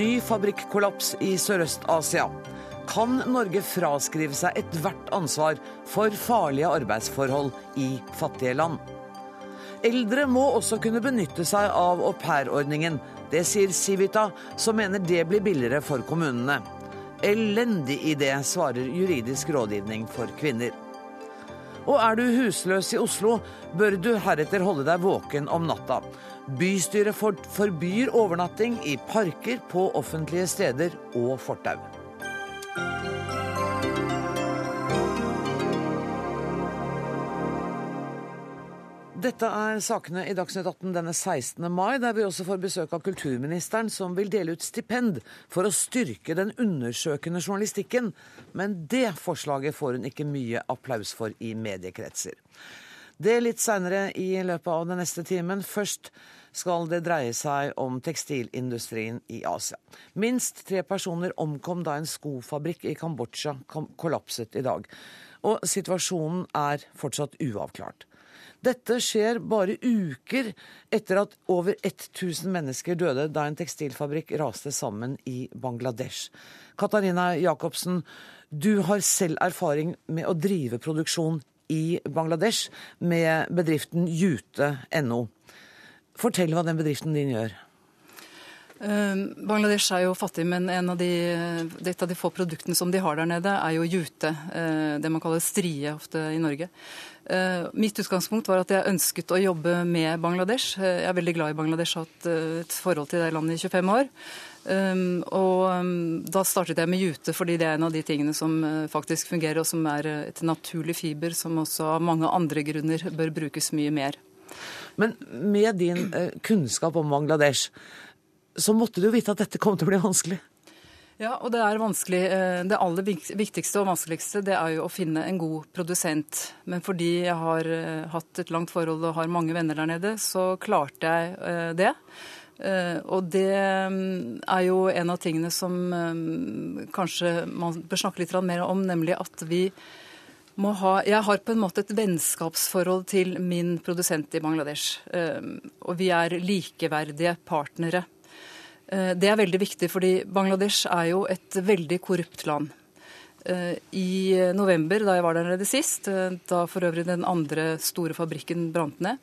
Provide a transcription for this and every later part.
Ny fabrikkollaps i Sørøst-Asia. Kan Norge fraskrive seg ethvert ansvar for farlige arbeidsforhold i fattige land? Eldre må også kunne benytte seg av aupairordningen. Det sier Civita, som mener det blir billigere for kommunene. Elendig idé, svarer juridisk rådgivning for kvinner. Og er du husløs i Oslo, bør du heretter holde deg våken om natta. Bystyret forbyr overnatting i parker, på offentlige steder og fortau. Dette er sakene i Dagsnytt 18 denne 16. mai, der vi også får besøk av kulturministeren, som vil dele ut stipend for å styrke den undersøkende journalistikken. Men det forslaget får hun ikke mye applaus for i mediekretser. Det litt seinere i løpet av den neste timen. Først skal det dreie seg om tekstilindustrien i Asia. Minst tre personer omkom da en skofabrikk i Kambodsja kollapset i dag. Og situasjonen er fortsatt uavklart. Dette skjer bare uker etter at over 1000 mennesker døde da en tekstilfabrikk raste sammen i Bangladesh. Katarina Jacobsen, du har selv erfaring med å drive produksjon i Bangladesh med bedriften Jute.no. Fortell hva den bedriften din gjør. Uh, Bangladesh er jo fattig, men av de, et av de få produktene som de har der nede, er jo jute. Uh, det man kaller strie ofte i Norge. Uh, mitt utgangspunkt var at jeg ønsket å jobbe med Bangladesh. jeg er veldig glad i Bangladesh, har hatt et forhold til det landet i 25 år. Um, og um, da startet jeg med jute, fordi det er en av de tingene som faktisk fungerer, og som er et naturlig fiber som også av mange andre grunner bør brukes mye mer. Men med din kunnskap om Bangladesh, så måtte du vite at dette kom til å bli vanskelig. Ja, og det er vanskelig. Eh, det aller viktigste og vanskeligste det er jo å finne en god produsent. Men fordi jeg har eh, hatt et langt forhold og har mange venner der nede, så klarte jeg eh, det. Og det mm, er jo en av tingene som kanskje man bør snakke litt mer om, nemlig at vi ha Jeg har på en måte et vennskapsforhold til min produsent i Bangladesh. Og vi er likeverdige partnere. Eh, det er veldig viktig, fordi Bangladesh er jo et veldig korrupt land. Eh, I november, da jeg var der nede sist, eh, da for øvrig den andre store fabrikken brant ned,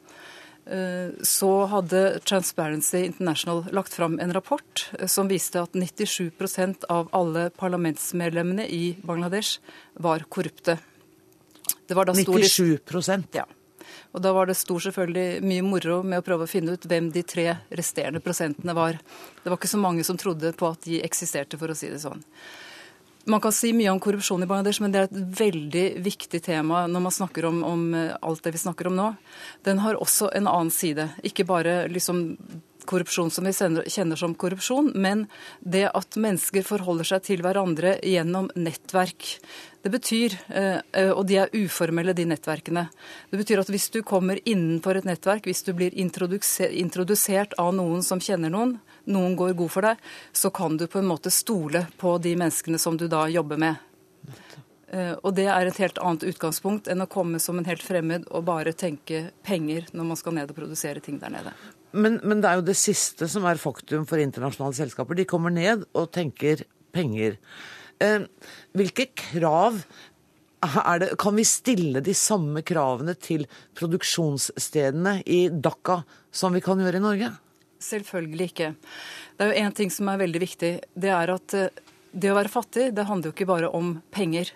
så hadde Transparency International lagt fram en rapport som viste at 97% av alle parlamentsmedlemmene i Bangladesh var korrupte. Det var da 97% Ja. Og da var det stor selvfølgelig mye moro med å prøve å finne ut hvem de tre resterende prosentene var. Det var ikke så mange som trodde på at de eksisterte, for å si det sånn. Man kan si mye om korrupsjon i Bangladesh, men det er et veldig viktig tema når man snakker om, om alt det vi snakker om nå. Den har også en annen side. Ikke bare liksom korrupsjon som vi kjenner som korrupsjon, men det at mennesker forholder seg til hverandre gjennom nettverk. Det betyr, eh, eh, og de er uformelle, de nettverkene. Det betyr at hvis du kommer innenfor et nettverk, hvis du blir introdusert av noen som kjenner noen, noen går god for deg, så kan du på en måte stole på de menneskene som du da jobber med. Eh, og det er et helt annet utgangspunkt enn å komme som en helt fremmed og bare tenke penger når man skal ned og produsere ting der nede. Men, men det er jo det siste som er faktum for internasjonale selskaper. De kommer ned og tenker penger. Eh, hvilke krav er det, kan vi stille de samme kravene til produksjonsstedene i Dhaka som vi kan gjøre i Norge? Selvfølgelig ikke. Det er jo én ting som er veldig viktig. Det er at eh, det å være fattig, det handler jo ikke bare om penger.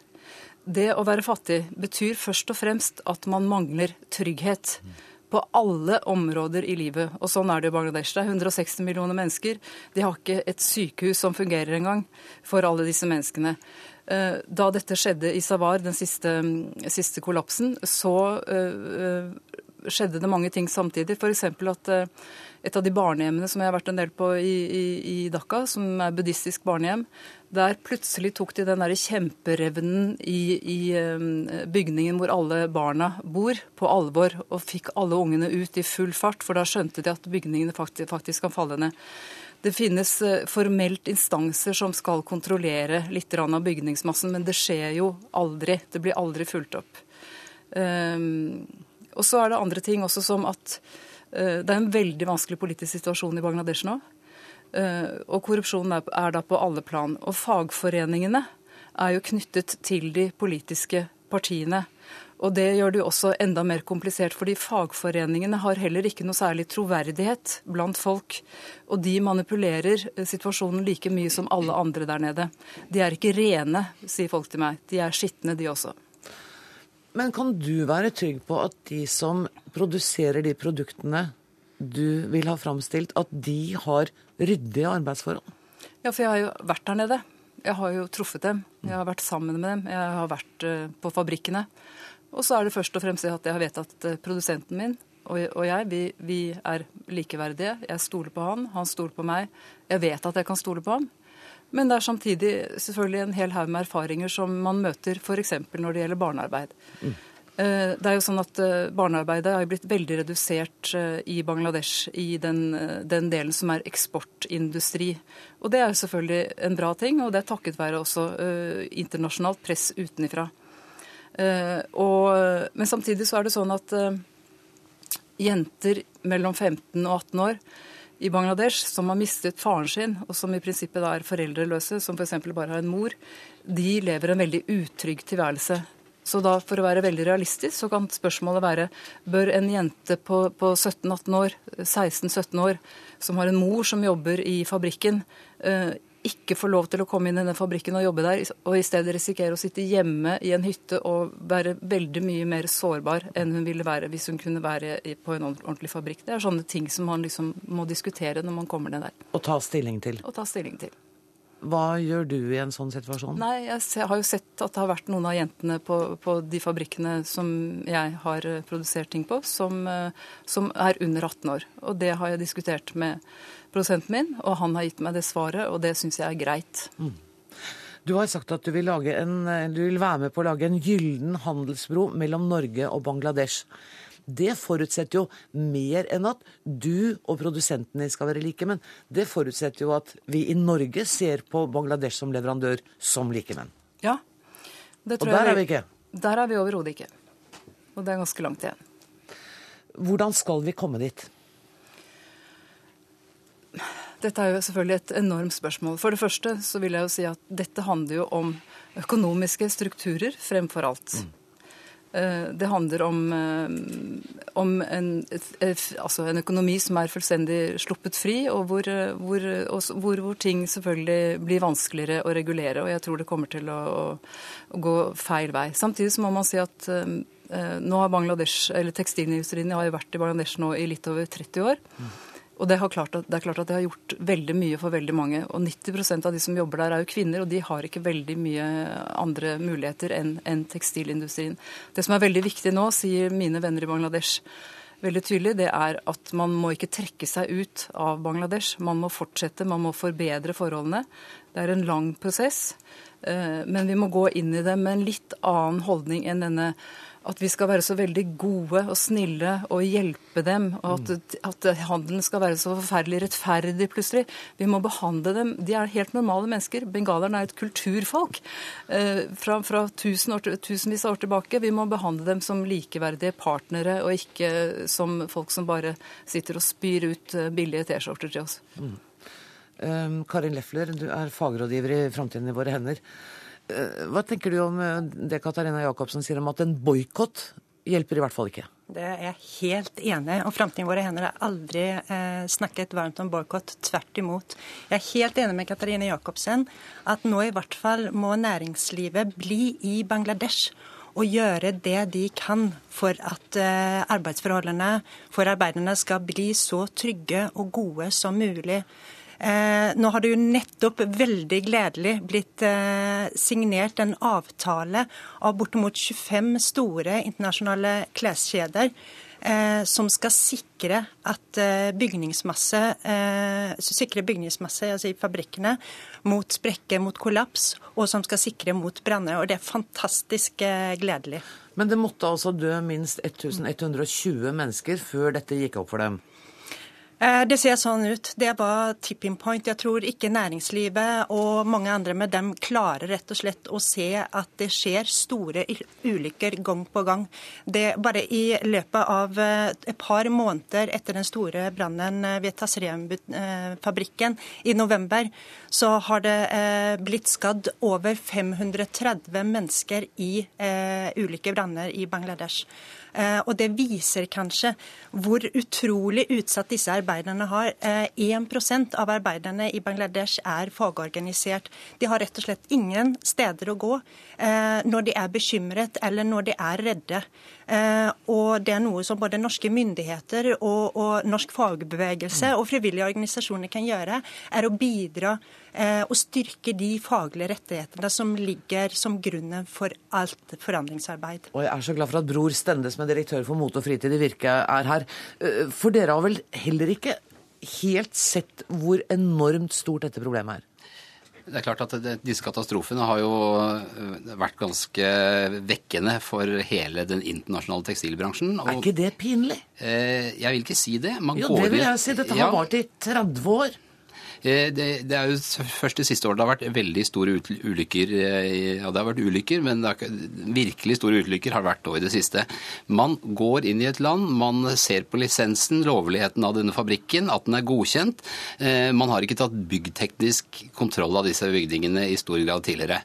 Det å være fattig betyr først og fremst at man mangler trygghet på alle områder i livet. Og sånn er det i Bangladesh. Det er 160 millioner mennesker. De har ikke et sykehus som fungerer engang for alle disse menneskene. Eh, da dette skjedde i Savar, den siste, siste kollapsen, så uh, skjedde det mange ting samtidig. F.eks. at uh, et av de barnehjemmene som jeg har vært en del på i, i, i Dhaka, som er buddhistisk barnehjem, der plutselig tok de den der kjemperevnen i, i, bygningen hvor alle barna bor, på alvor, og fikk alle ungene ut i full fart, for da skjønte de at bygningene faktisk, faktisk kan falle ned. Det finnes eh, formelt instanser som skal kontrollere litt av bygningsmassen, men det skjer jo aldri. Det blir aldri fulgt opp. Um, og så er det andre ting også som at uh, det er en veldig vanskelig politisk situasjon i Bangladesh nå. Og korrupsjon er da på alle plan. Og fagforeningene er jo knyttet til de politiske partiene. Og Det gjør det jo også enda mer komplisert, fordi fagforeningene har heller ikke noe særlig troverdighet blant folk. Og de manipulerer situasjonen like mye som alle andre der nede. De er ikke rene, sier folk til meg. De er skitne, de også. Men kan du være trygg på at de som produserer de produktene du vil ha framstilt, at de har ryddige arbeidsforhold? Ja, for jeg har jo vært der nede. Jeg har jo truffet dem. Jeg har vært sammen med dem. Jeg har vært eh, på fabrikkene. Og så er det først og fremst det at jeg vet at eh, produsenten min og jeg, vi, vi, er likeverdige. Jeg stoler på han, han stoler på meg. Jeg vet at jeg kan stole på ham. Men det er samtidig selvfølgelig en hel haug med erfaringer som man møter f.eks. når det gjelder barnearbeid. Mm. Det er jo sånn at Barnearbeidet har blitt veldig redusert i Bangladesh, i den, den, delen som er eksportindustri. Og Det er selvfølgelig en bra ting, og det er takket være også internasjonalt press utenifra. Eh, men samtidig så er det sånn at eh, jenter mellom 15 og 18 år i Bangladesh som har mistet faren sin, og som i prinsippet er foreldreløse, som f.eks. bare har en mor, de lever en veldig utrygg tilværelse. Så da, for å være veldig realistisk, så kan spørsmålet være bør en jente på, på 17-18 år, 16-17 år, som har en mor som jobber i fabrikken, eh, ikke får lov til å komme inn i denne fabrikken og jobbe der, og i stedet risikere å sitte hjemme i en hytte og være veldig mye mer sårbar enn hun ville være hvis hun kunne være på en ordentlig fabrikk. Det er sånne ting som man liksom må diskutere når man kommer ned der. Og ta stilling til. Og ta stilling til. Hva gjør du i en sånn situasjon? Nei, Jeg har jo sett at det har vært noen av jentene på, på de fabrikkene som jeg har eh, produsert ting på, som, eh, som er under 18 år. Og det har jeg diskutert med produsenten min, og han har gitt meg det svaret, og det syns jeg er greit. Mm. Du har sagt at du vil, en, du vil, være med på å lage en gyllen handelsbro mellom Norge og Bangladesh. Det forutsetter jo mer enn at du og produsentene skal være like, men det forutsetter jo at vi i Norge ser på Bangladesh som leverandør som likemenn. Ja. Det tror og der er vi ikke. Der er vi overhodet ikke. Og det er ganske langt igjen. Hvordan skal vi komme dit? Dette er jo selvfølgelig et enormt spørsmål. For det første så vil jeg jo si at dette handler jo om økonomiske strukturer fremfor alt. Mm. Det handler om, eh, om en, altså en, økonomi som er fullstendig sluppet fri, og hvor, hvor, hvor, hvor, ting selvfølgelig blir vanskeligere å regulere. Og jeg tror det kommer til å, å gå feil vei. Samtidig så må man si at nå har Bangladesh, eller tekstilindustrien har jo vært i Bangladesh nå i litt over 30 år. Mm. Og det, klart at, det, er klart at det har gjort veldig mye for veldig mange. Og 90% av de som jobber der, er jo kvinner, og de har ikke veldig mye andre muligheter enn en tekstilindustrien. Det som er veldig viktig nå, sier mine venner i Bangladesh veldig tydelig, det er at man må ikke trekke seg ut av Bangladesh. Man må fortsette, man må forbedre forholdene. Det er en lang prosess. Eh, men vi må gå inn i det med en litt annen holdning enn denne at vi skal være så veldig gode og snille og hjelpe dem. Og at, at, handelen skal være så forferdelig rettferdig plutselig. Vi må behandle dem De er helt normale mennesker. Bengalerne er et kulturfolk eh, fra, fra tusen år, tusenvis av år tilbake. Vi må behandle dem som likeverdige partnere, og ikke som folk som bare sitter og spyr ut eh, billige T-skjorter til oss. Mm. Um, Karin Leffler, du er fagrådgiver i Framtiden i våre hender. Eh, hva tenker du om eh, det Katarina Jacobsen sier om at en boikott hjelper i hvert fall ikke? Det er jeg helt enig i. Og Framtiden våre hender har aldri eh, snakket varmt om boikott. Tvert imot. Jeg er helt enig med Katarina Jacobsen at nå i hvert fall må næringslivet bli i Bangladesh og gjøre det de kan for at eh, arbeidsforholdene for arbeiderne skal bli så trygge og gode som mulig. Eh, nå har det jo nettopp veldig gledelig blitt eh, signert en avtale av bortimot 25 store internasjonale kleskjeder. Eh, som skal sikre at bygningsmasse, sikre bygningsmasse altså i fabrikkene mot sprekker, mot kollaps, og som skal sikre mot branner. Og det er fantastisk gledelig. Men det måtte altså dø minst 1120 mennesker før dette gikk opp for dem? Eh, det ser sånn ut. Det var tipping point. Jeg tror ikke næringslivet og mange andre med dem klarer rett og slett å se at det skjer store ulykker gang på gang. Det, bare i løpet av eh, et par måneder etter den store brannen eh, ved Tasrem-fabrikken i november, så har det blitt skadd over 530 mennesker i ulike branner i Bangladesh. Eh, og det viser kanskje hvor utrolig utsatt disse arbeiderne har. 1 eh, av arbeiderne i Bangladesh er fagorganisert. De har rett og slett ingen steder å gå eh, når de er bekymret eller når de er redde. Og det er noe som både norske myndigheter og, og norsk fagbevegelse og frivillige organisasjoner kan gjøre, er å bidra Eh, og styrke de faglige rettighetene som ligger som grunnen for alt forandringsarbeid. Og Jeg er så glad for at Bror Stende, som er direktør for Mote og Fritid i Virke, er her. Eh, for dere har vel heller ikke helt sett hvor enormt stort dette problemet er? Det er klart at Disse katastrofene har jo eh, vært ganske vekkende for hele den internasjonale tekstilbransjen. Er ikke det pinlig? jeg vil ikke si det. Man jo, det vil jeg si. Dette har ja. vart i 30 år. Eh, det, det, er jo først de siste årene det har vært veldig store ulykker. Eh, ja, det har vært ulykker, men ikke, virkelig store ulykker har vært nå i det siste. Man går inn i et land, man ser på lisensen, lovligheten av denne fabrikken, at den er godkjent. Eh, man har ikke tatt byggteknisk kontroll av disse bygningene i stor grad tidligere.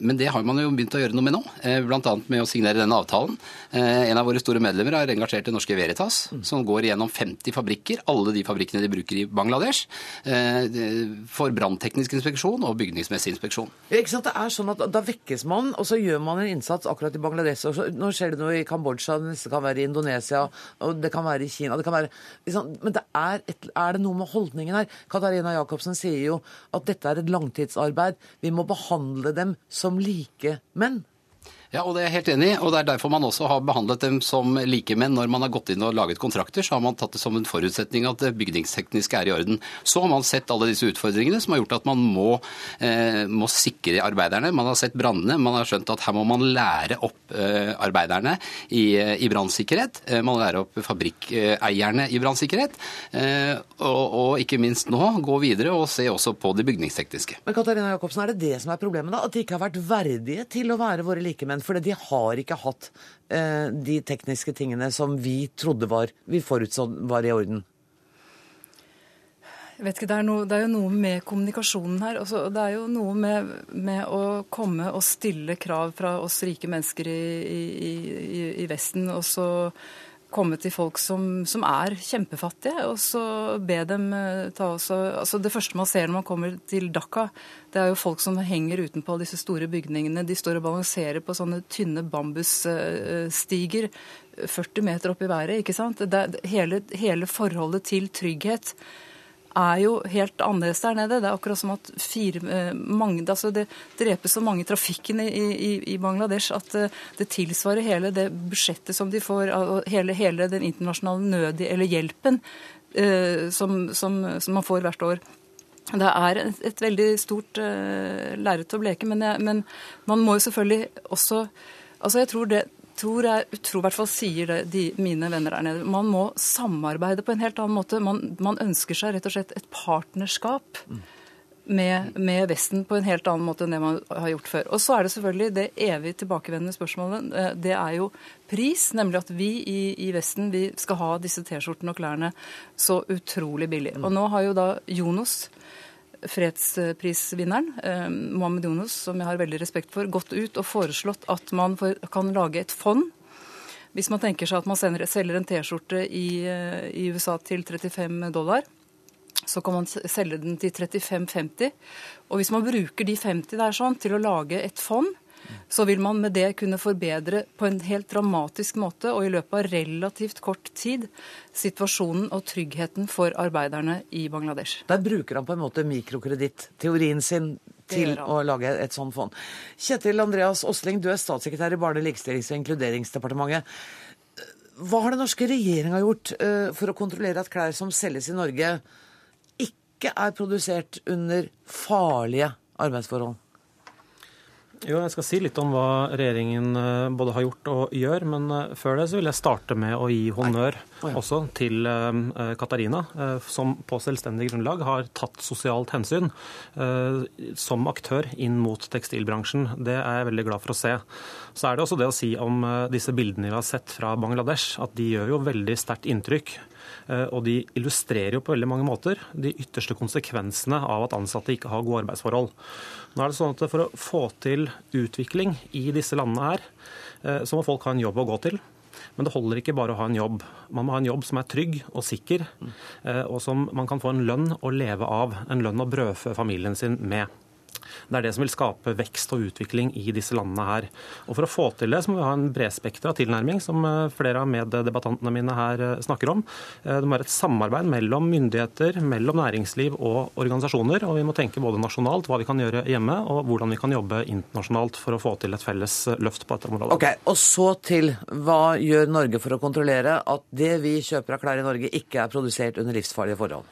Men det har man jo begynt å gjøre noe med nå, bl.a. med å signere denne avtalen. En av våre store medlemmer har engasjert Det Norske Veritas, som går gjennom 50 fabrikker, alle de fabrikkene de bruker i Bangladesh. Eh, for brannteknisk inspeksjon og bygningsmessig inspeksjon. Ja, ikke sant? Det er sånn at Da vekkes man, og så gjør man en innsats akkurat i Bangladesh. og så, Nå skjer det noe i Kambodsja, det neste kan være i Indonesia, og det kan være i Kina. det kan være, liksom, Men det er, et, er, det noe med holdningen her? Katarina Jacobsen sier jo at dette er et langtidsarbeid. Vi må behandle dem som like menn. Ja, og det er jeg helt enig i. Og det er derfor man også har behandlet dem som likemenn. Når man har gått inn og laget kontrakter, så har man tatt det som en forutsetning at det bygningstekniske er i orden. Så har man sett alle disse utfordringene som har gjort at man må, eh, må sikre arbeiderne. Man har sett brannene. Man har skjønt at her må man lære opp eh, arbeiderne i, i brannsikkerhet. Eh, man må lære opp fabrikkeierne i brannsikkerhet. Eh, og, og, ikke minst nå gå videre og se også på det bygningstekniske. Men Katarina Jacobsen, er det det som er problemet, da? At de ikke har vært verdige til å være våre likemenn? Igjen. For de har ikke hatt eh, de tekniske tingene som vi trodde var, vi forutså var i orden. Jeg vet ikke, det er, noe, det er, jo noe med kommunikasjonen her. Altså, det er jo noe med, med, å komme og stille krav fra oss rike mennesker i, i, i, i Vesten. og så komme til folk som, som, er kjempefattige, og så be dem eh, ta også altså Det første man ser når man kommer til Dhaka, det er jo folk som henger utenpå disse store bygningene. De står og balanserer på sånne tynne bambusstiger 40 meter opp i været. ikke sant? Det, hele, hele forholdet til trygghet er jo helt annerledes der nede. Det er akkurat som at fire, eh, mange, altså det drepes så mange i trafikken i, i, i, Bangladesh at det, eh, det tilsvarer hele det budsjettet som de får, hele, hele den internasjonale nød, eller hjelpen eh, som, som, som, man får hvert år. Det er et, et veldig stort uh, lerret å bleke, men, jeg, men man må jo selvfølgelig også Altså, jeg tror det tror jeg tror, i hvert fall sier det, de, mine venner der nede. Man må samarbeide på en helt annen måte. Man, man ønsker seg rett og slett et partnerskap. Med, med, Vesten på en helt annen måte enn det man har gjort før. Og så er det selvfølgelig det evig tilbakevendende spørsmålet. Eh, det er jo pris, nemlig at vi i, i Vesten vi skal ha disse T-skjortene og klærne så utrolig billig. Og nå har jo da Jonos fredsprisvinneren, eh, Mohammed Yunus, som jeg har veldig respekt for, gått ut og foreslått at man kan lage et fond. Hvis man tenker seg at man selger en T-skjorte i, eh, i, USA til 35 dollar, så kan man selge den til 35,50. Og hvis man bruker de 50 der sånn til å lage et fond, så vil man med det kunne forbedre på en helt dramatisk måte og i løpet av relativt kort tid situasjonen og tryggheten for arbeiderne i Bangladesh. Der bruker han på en måte mikrokreditt-teorien sin til å lage et sånt fond. Kjetil Andreas Osling, du er statssekretær i Barne-, likestillings- og inkluderingsdepartementet. Hva har den norske regjeringa gjort uh, for å kontrollere at klær som selges i Norge, ikke er produsert under farlige arbeidsforhold? Jo, jeg skal si litt om hva regjeringen eh, både har gjort og gjør. Men eh, før det så vil jeg starte med å gi honnør også til eh, Katarina, som på selvstendig grunnlag har tatt sosialt hensyn som aktør inn mot tekstilbransjen. Det er jeg veldig glad for å se. Så er det også det å si om disse bildene vi har sett fra Bangladesh, at de gjør jo veldig sterkt inntrykk. Og de illustrerer jo på veldig mange måter de ytterste konsekvensene av at ansatte ikke har gode arbeidsforhold. Nå er det sånn at For å få til utvikling i disse landene her, eh, så må folk ha en jobb å gå til. Men det holder ikke bare å ha en jobb. Man må ha en jobb som er trygg og sikker, eh, og som man kan få en lønn å leve av. En lønn å brødfø familien sin med. Det er det som vil skape vekst og utvikling i disse landene her. Og For å få til det så må vi ha en bredspektra tilnærming, som eh, flere av meddebattantene mine her eh, snakker om. Eh, det må være et samarbeid mellom myndigheter, mellom næringsliv og organisasjoner. Og vi må tenke både nasjonalt, hva vi kan gjøre hjemme, og hvordan vi kan jobbe internasjonalt for å få til et felles løft på dette området. Ok, Og så til hva gjør Norge for å kontrollere at det vi kjøper av klær i Norge, ikke er produsert under livsfarlige forhold?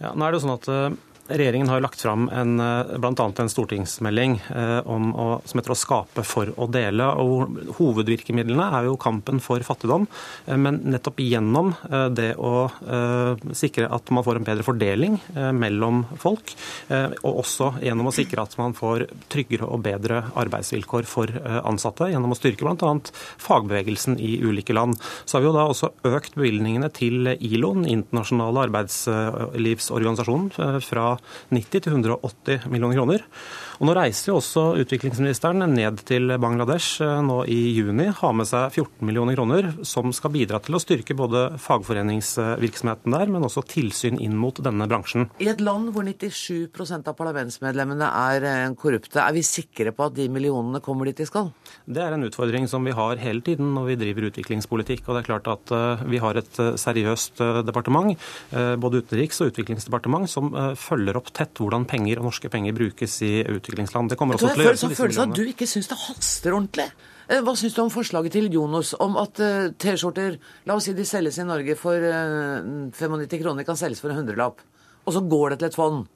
Ja, nå er det jo sånn at Regjeringen har lagt fram eh, bl.a. en stortingsmelding eh, å, som heter 'Å skape for å dele'. og Hovedvirkemidlene er jo kampen for fattigdom, eh, men nettopp gjennom det å sikre at man får en bedre fordeling mellom folk, og også gjennom å sikre at man får tryggere og bedre arbeidsvilkår for ansatte, gjennom å styrke bl.a. fagbevegelsen i ulike land. Så har vi jo da også økt bevilgningene til ILO, den internasjonale arbeidslivsorganisasjonen, fra 90 til 180 millioner kroner. Og Nå reiser jo også utviklingsministeren ned til Bangladesh eh, nå i juni. Har med seg 14 millioner kroner, som skal bidra til å styrke både fagforeningsvirksomheten der, men også tilsyn inn mot denne bransjen. I et land hvor 97% av parlamentsmedlemmene er eh, korrupte, er vi sikre på at de millionene kommer dit de skal? Det er en utfordring som vi har hele tiden når vi driver utviklingspolitikk. Og det er klart at eh, vi har et seriøst departement, både utenriks- og utviklingsdepartement, som følger opp tett hvordan penger og norske penger brukes i utvikling utviklingsland. Det kommer også til å gjøre sånn følelse at du ikke syns det haster ordentlig. Eh, hva syns du om forslaget til Jonos om at uh, T-skjorter La oss si de selges i Norge for uh, 95 kroner, kan selges for en hundrelapp. Og så går det til et fond.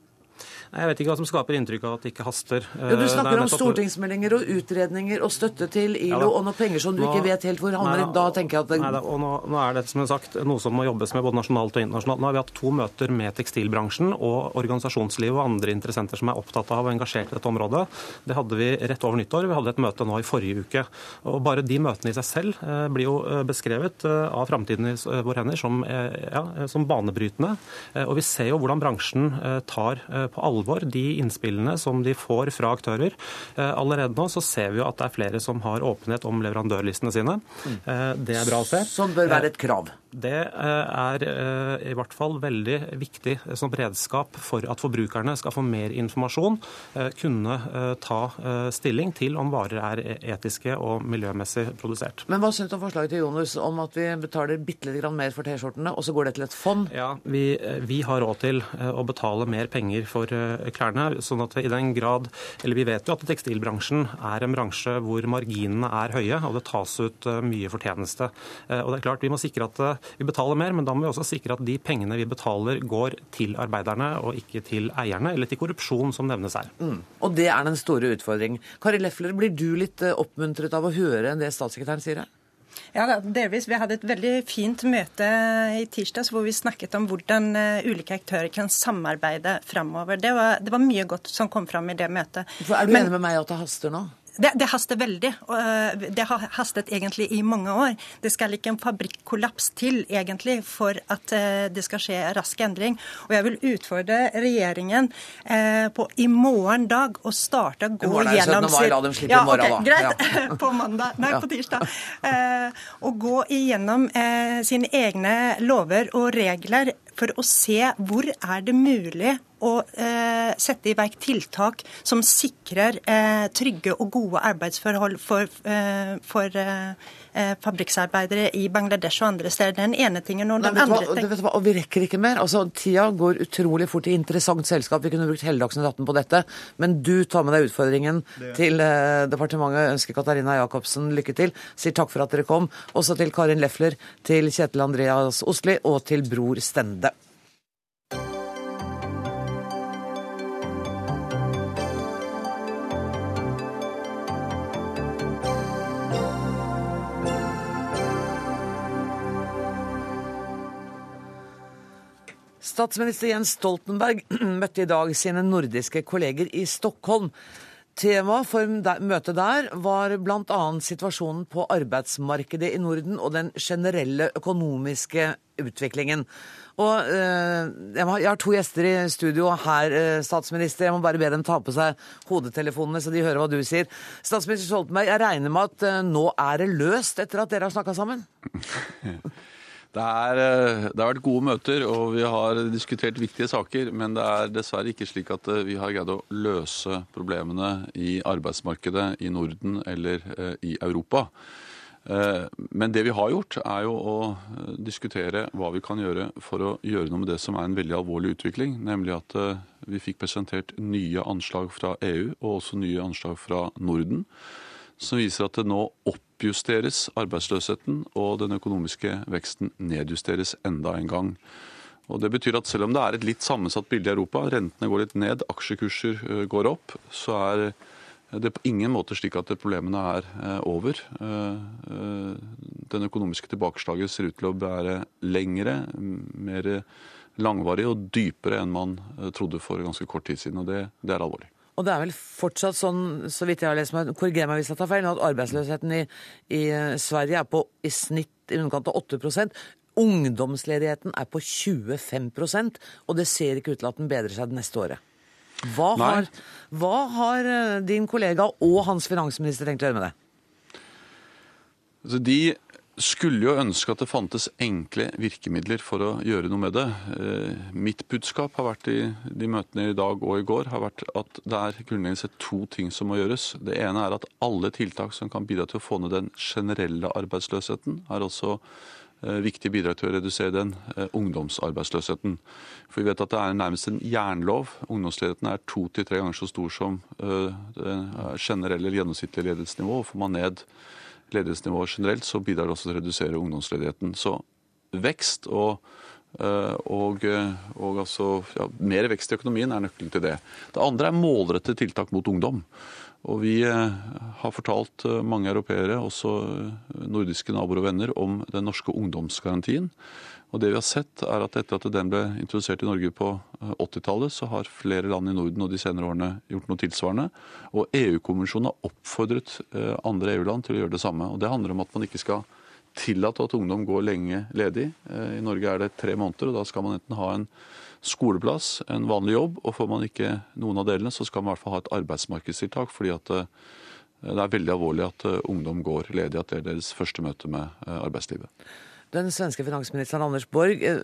Jeg vet ikke hva som skaper inntrykk av at det ikke haster. Jo, du snakker om stortingsmeldinger og utredninger og støtte til ILO ja, og noen penger som du nå, ikke vet helt hvor handler. Nei, Da tenker jeg at det... Nei, og nå, nå, er det som sagt noe som må jobbes med både nasjonalt og internasjonalt. Nå har vi hatt to møter med tekstilbransjen og organisasjonslivet og andre interessenter som er opptatt av og engasjert i dette området. Det hadde vi rett over nyttår. Vi hadde et møte nå i forrige uke. Og Bare de møtene i seg selv eh, blir jo eh, beskrevet eh, av Framtiden i våre hender som, ja, som banebrytende. Og vi ser jo hvordan bransjen tar på alvor alvor de innspillene som de får fra aktører. Eh, allerede nå så ser vi jo at det er flere som har åpenhet om leverandørlistene sine. Eh, det er bra å se. Som bør være et krav? Det eh, er i hvert fall veldig viktig som redskap for at forbrukerne skal få mer informasjon, kunne ta stilling til om varer er e-, etiske og miljømessig produsert. Men hva syns du om forslaget til Jonas om at vi betaler bitte litt mer for T-skjortene, og så går det til et fond? Ja, vi, vi har råd til å betale mer penger for klærne. sånn at i den grad, eller Vi vet jo at tekstilbransjen er en bransje hvor marginene er høye, og det tas ut eh, mye fortjeneste. Eh, og det er klart Vi må sikre at eh, vi betaler mer, men da må vi også sikre at de pengene vi betaler, går til arbeiderne og ikke til eierne, eller til korrupsjon, som nevnes her. Mm. Og det er den store utfordringen. Kari Lefler, blir du litt oppmuntret av å høre det statssekretæren sier her? Ja, delvis. Vi hadde et veldig fint møte i tirsdags hvor vi snakket om hvordan eh, ulike aktører kan samarbeide framover. Det, det, var mye godt som kom fram i det møtet. Er du Men, enig med meg at det haster nå? Det, det, haster veldig. Eh, det har hastet egentlig i mange år. Det skal ikke en fabrikkollaps til egentlig for at eh, det skal skje rask endring. Og jeg vil utfordre regjeringen eh, på i morgen dag å starte å gå gjennom sin La dem slippe ja, i morgen, okay, Greit. Ja. på mandag. Nei, på tirsdag. Å gå igjennom sine egne lover og regler for å se hvor er det mulig å eh, sette i verk tiltak som sikrer eh, trygge og gode arbeidsforhold for, eh, for eh, fabrikksarbeidere i Bangladesh og andre steder. Den ene tingen og den Nei, andre ting. Og vi rekker ikke mer. Altså, Tida går utrolig fort i interessant selskap. Vi kunne brukt hele Dagsnytt 18 på dette. Men du tar med deg utfordringen til eh, departementet. Ønsker Katarina Jacobsen lykke til. Sier takk for at dere kom. Også til Karin Lefler, til Kjetil Andreas Osli og til Bror Stende. Statsminister Jens Stoltenberg møtte i dag sine nordiske kolleger i Stockholm. Temaet for møtet der var bl.a. situasjonen på arbeidsmarkedet i Norden og den generelle økonomiske utviklingen. Og eh, jeg, har to gjester i studio her, eh, statsminister. Jeg må bare be dem ta på seg hodetelefonene så de hører hva du sier. Statsminister Stoltenberg, jeg regner med at eh, nå er det løst etter at dere har snakka sammen? Det, er, eh, det, har vært gode møter, og vi har diskutert viktige saker. Men det er dessverre ikke slik at eh, vi har greid å løse problemene i arbeidsmarkedet i Norden eller eh, i Europa. Men det vi har gjort, er jo å diskutere hva vi kan gjøre for å gjøre noe med det som er en veldig alvorlig utvikling. Nemlig at vi fikk presentert nye anslag fra EU og også nye anslag fra Norden som viser at det nå oppjusteres arbeidsløsheten, og den økonomiske veksten nedjusteres enda en gang. Og Det betyr at selv om det er et litt sammensatt bilde i Europa, rentene går litt ned, aksjekurser øh, går opp, så er det på ingen måte slik at problemene er øh, over. Øh, den økonomiske tilbakeslaget ser ut til å være lengre, mer langvarig og dypere enn man trodde for ganske kort tid siden. og det, det er alvorlig. Og det er vel fortsatt sånn, så vidt jeg har lest meg, korriger meg hvis jeg tar feil, at arbeidsløsheten i, i eh, Sverige er på i snitt i underkant av 8% Ungdomsledigheten er på 25% og det ser ikke ut til at den bedrer seg det neste året. Hva har, hva har, eh, din kollega og hans finansminister tenkt å gjøre med det? Altså de skulle jo ønske at det fantes enkle virkemidler for å gjøre noe med det. Eh, mitt budskap har vært i de møtene i dag og i går har vært at det er grunnleggende sett to ting som må gjøres. Det ene er at alle tiltak som kan bidra til å få ned den generelle arbeidsløsheten, er også eh, viktige bidrag til å redusere den eh, ungdomsarbeidsløsheten. For vi vet at det er nærmest en jernlov. Ungdomsledigheten er to til tre ganger så stor som det generelle gjennomsnittlige ledighetsnivå. og Får man ned ledighetsnivået generelt, så bidrar det også til å redusere ungdomsledigheten. Så vekst og, og, og altså, ja, mer vekst i økonomien er nøkkelen til det. Det andre er målrettede tiltak mot ungdom. Og Vi eh, har fortalt eh, mange europeere, også nordiske naboer og venner, om den norske ungdomsgarantien. Og det vi har sett er at Etter at den ble introdusert i Norge på 80-tallet, eh, så har flere land i Norden og de senere årene gjort noe tilsvarende. Og EU-kommisjonen har oppfordret eh, andre EU-land til å gjøre det samme. Og Det handler om at man ikke skal tillate at ungdom går lenge ledig. Eh, I Norge er det tre måneder, og da skal man enten ha en skoleplass, en vanlig jobb, og får man ikke noen av delene, så skal man i hvert fall ha et arbeidsmarkedstiltak. fordi at det er veldig alvorlig at ungdom går ledig, at det er deres første møte med arbeidslivet. Den svenske finansministeren Anders Borg eh,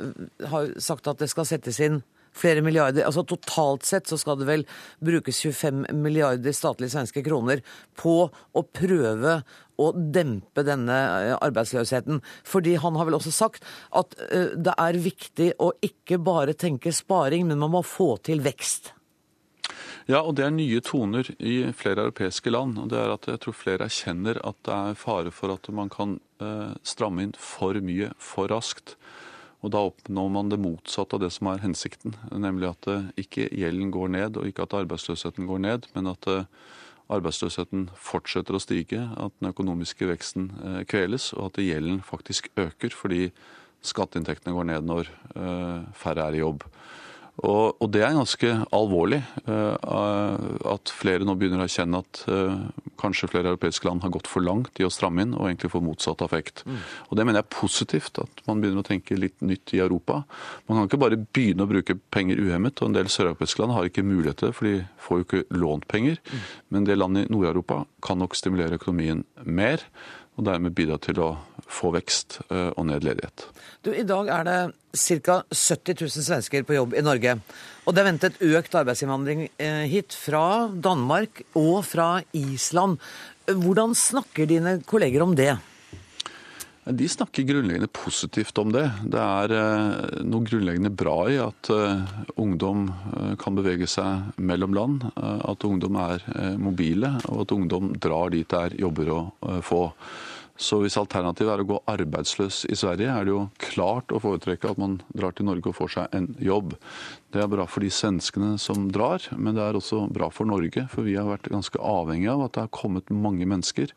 har sagt at det skal settes inn flere milliarder. Altså Totalt sett så skal det vel brukes 25 milliarder statlige svenske kroner på å prøve å dempe denne eh, arbeidsløsheten. Fordi han har vel også sagt at eh, det er viktig å ikke bare tenke sparing, men man må få til vekst. Ja, og det er nye toner i flere europeiske land. og det er at Jeg tror flere erkjenner at det er fare for at man kan eh, stramme inn for mye for raskt. Og Da oppnår man det motsatte av det som er hensikten. Nemlig at ikke gjelden går ned, og ikke at arbeidsløsheten går ned, men at arbeidsløsheten fortsetter å stige, at den økonomiske veksten kveles, og at gjelden faktisk øker fordi skatteinntektene går ned når færre er i jobb. Og, og, det er ganske alvorlig uh, at flere nå begynner å erkjenne at uh, kanskje flere europeiske land har gått for langt i å stramme inn og egentlig få motsatt effekt. Mm. Og Det mener jeg er positivt, at man begynner å tenke litt nytt i Europa. Man kan ikke bare begynne å bruke penger uhemmet, og en del søreuropeiske land har ikke mulighet til det, for de får jo ikke lånt penger. Mm. Men det landet land i Nord-Europa kan nok stimulere økonomien mer og dermed bidra til å få vekst eh, og ned ledighet. Du, I dag er det ca. 70 000 svensker på jobb i Norge. Og det er ventet økt arbeidsinnvandring eh, hit fra Danmark og fra Island. Hvordan snakker dine kolleger om det? De snakker grunnleggende positivt om det. Det er eh, noe grunnleggende bra i at ungdom kan bevege seg mellom land. At ungdom er mobile, og at ungdom drar dit det er jobber å få. Så hvis alternativet er å gå arbeidsløs i Sverige, er det jo klart å foretrekke at man drar til Norge og får seg en jobb. Det er bra for de svenskene som drar, men det er også bra for Norge. For vi har vært ganske avhengig av at det har kommet mange mennesker,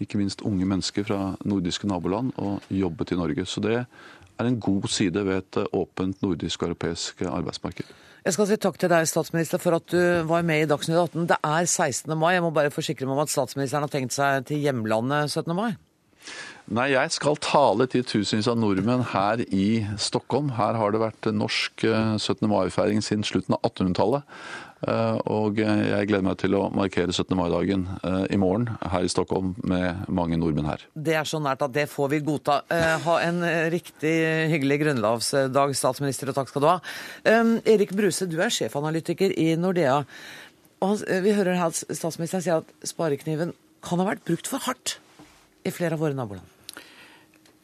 ikke minst unge mennesker fra nordiske naboland, og jobbet i Norge. Så det er en god side ved et åpent nordisk og europeisk arbeidsmarked. Jeg skal si takk til deg, statsminister, for at du var med i Dagsnytt 18. Det er 16. mai. Jeg må bare forsikre meg om at statsministeren har tenkt seg til hjemlandet 17. mai? Nei, jeg skal tale til tusenvis av nordmenn her i Stockholm. Her har det vært norsk 17. Eh, mai-feiring siden slutten av 1800-tallet. Eh, og jeg gleder meg til å markere 17. mai-dagen eh, i morgen her i Stockholm med mange nordmenn her. Det er så nært at det får vi godta. Ha en riktig hyggelig grunnlovsdag, statsminister, og takk skal du ha. Erik Bruse, du er sjefanalytiker i Nordea. Og vi hører her at statsministeren sier at sparekniven kan ha vært brukt for hardt i flere av våre naboland?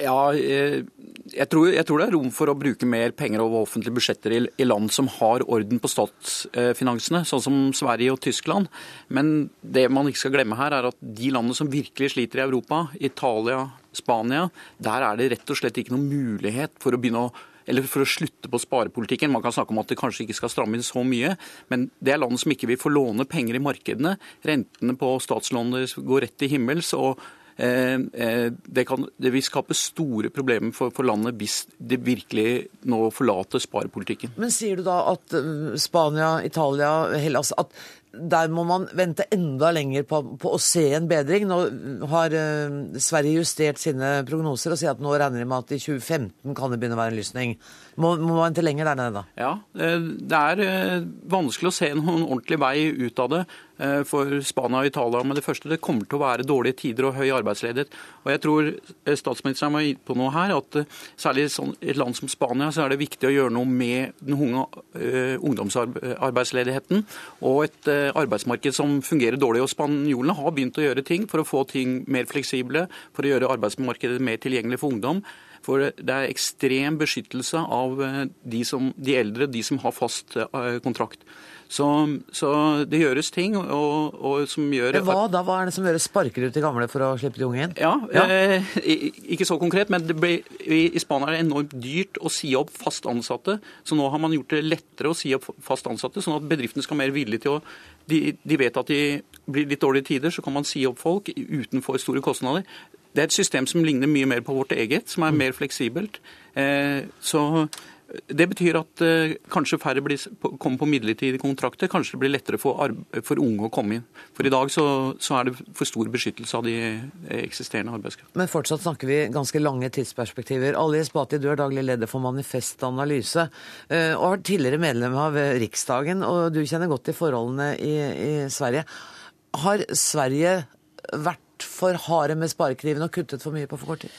Ja, eh, jeg tror, jeg tror, det er rom for å bruke mer penger over offentlige budsjetter i, i land som har orden på statsfinansene, sånn som Sverige og Tyskland. Men det man ikke skal glemme her, er at de landene som virkelig sliter i Europa, Italia, Spania, der er det rett og slett ikke noen mulighet for å begynne å eller for å slutte på sparepolitikken. Man kan snakke om at det kanskje ikke skal stramme inn så mye, men det er land som ikke vil få låne penger i markedene. Rentene på statslånene går rett til himmels. og det, kan, det, vil skape store problemer for, for, landet hvis det virkelig nå forlater sparepolitikken. Men sier du da at eh, Spania, Italia, Hellas at der må man vente enda lenger på, på, å se en bedring. Nå har uh, Sverige justert sine prognoser og sier at nå regner de med at i 2015 kan det begynne å være en lysning. Må, må man ikke lenger der nede da? Ja, det er vanskelig å se noen ordentlig vei ut av det. Eh, for Spania og Italia med det første. Det kommer til å være dårlige tider og høy arbeidsledighet. Og jeg tror eh, statsministeren var inne på noe her, at eh, særlig i et land som Spania så er det viktig å gjøre noe med den unge ungdomsarbeidsledigheten og et arbeidsmarked som fungerer dårlig. Og Spanjolene har begynt å gjøre ting for å få ting mer fleksible, for å gjøre arbeidsmarkedet mer tilgjengelig for ungdom. For det er ekstrem beskyttelse av de, som, de eldre, de som har fast kontrakt. Så, så, det gjøres ting og, og som gjør Hva da? Hva er det som gjør sparker ut de gamle for å slippe de unge inn? Ja, ja. Eh, Ikke så konkret, men ble, i, i Spania er det enormt dyrt å si opp fast ansatte. Så nå har man gjort det lettere å si opp fast ansatte, sånn at bedriftene skal mer villige til å de, de, vet at de blir litt dårlige tider, så kan man si opp folk uten for store kostnader. Det er et system som ligner mye mer på vårt eget, som er mer fleksibelt. Eh, så det betyr at uh, kanskje færre blir, kommer på midlertidige kontrakter. Kanskje det blir lettere for, for unge å komme inn. For i dag så, så, er det for stor beskyttelse av de eksisterende arbeidskraftene. Men fortsatt snakker vi ganske lange tidsperspektiver. Ali Esbati, du er daglig leder for Manifest Analyse og har tidligere medlem av Riksdagen, og du kjenner godt til forholdene i, i Sverige. Har Sverige vært for harde med sparekniven og kuttet for mye på for kort tid?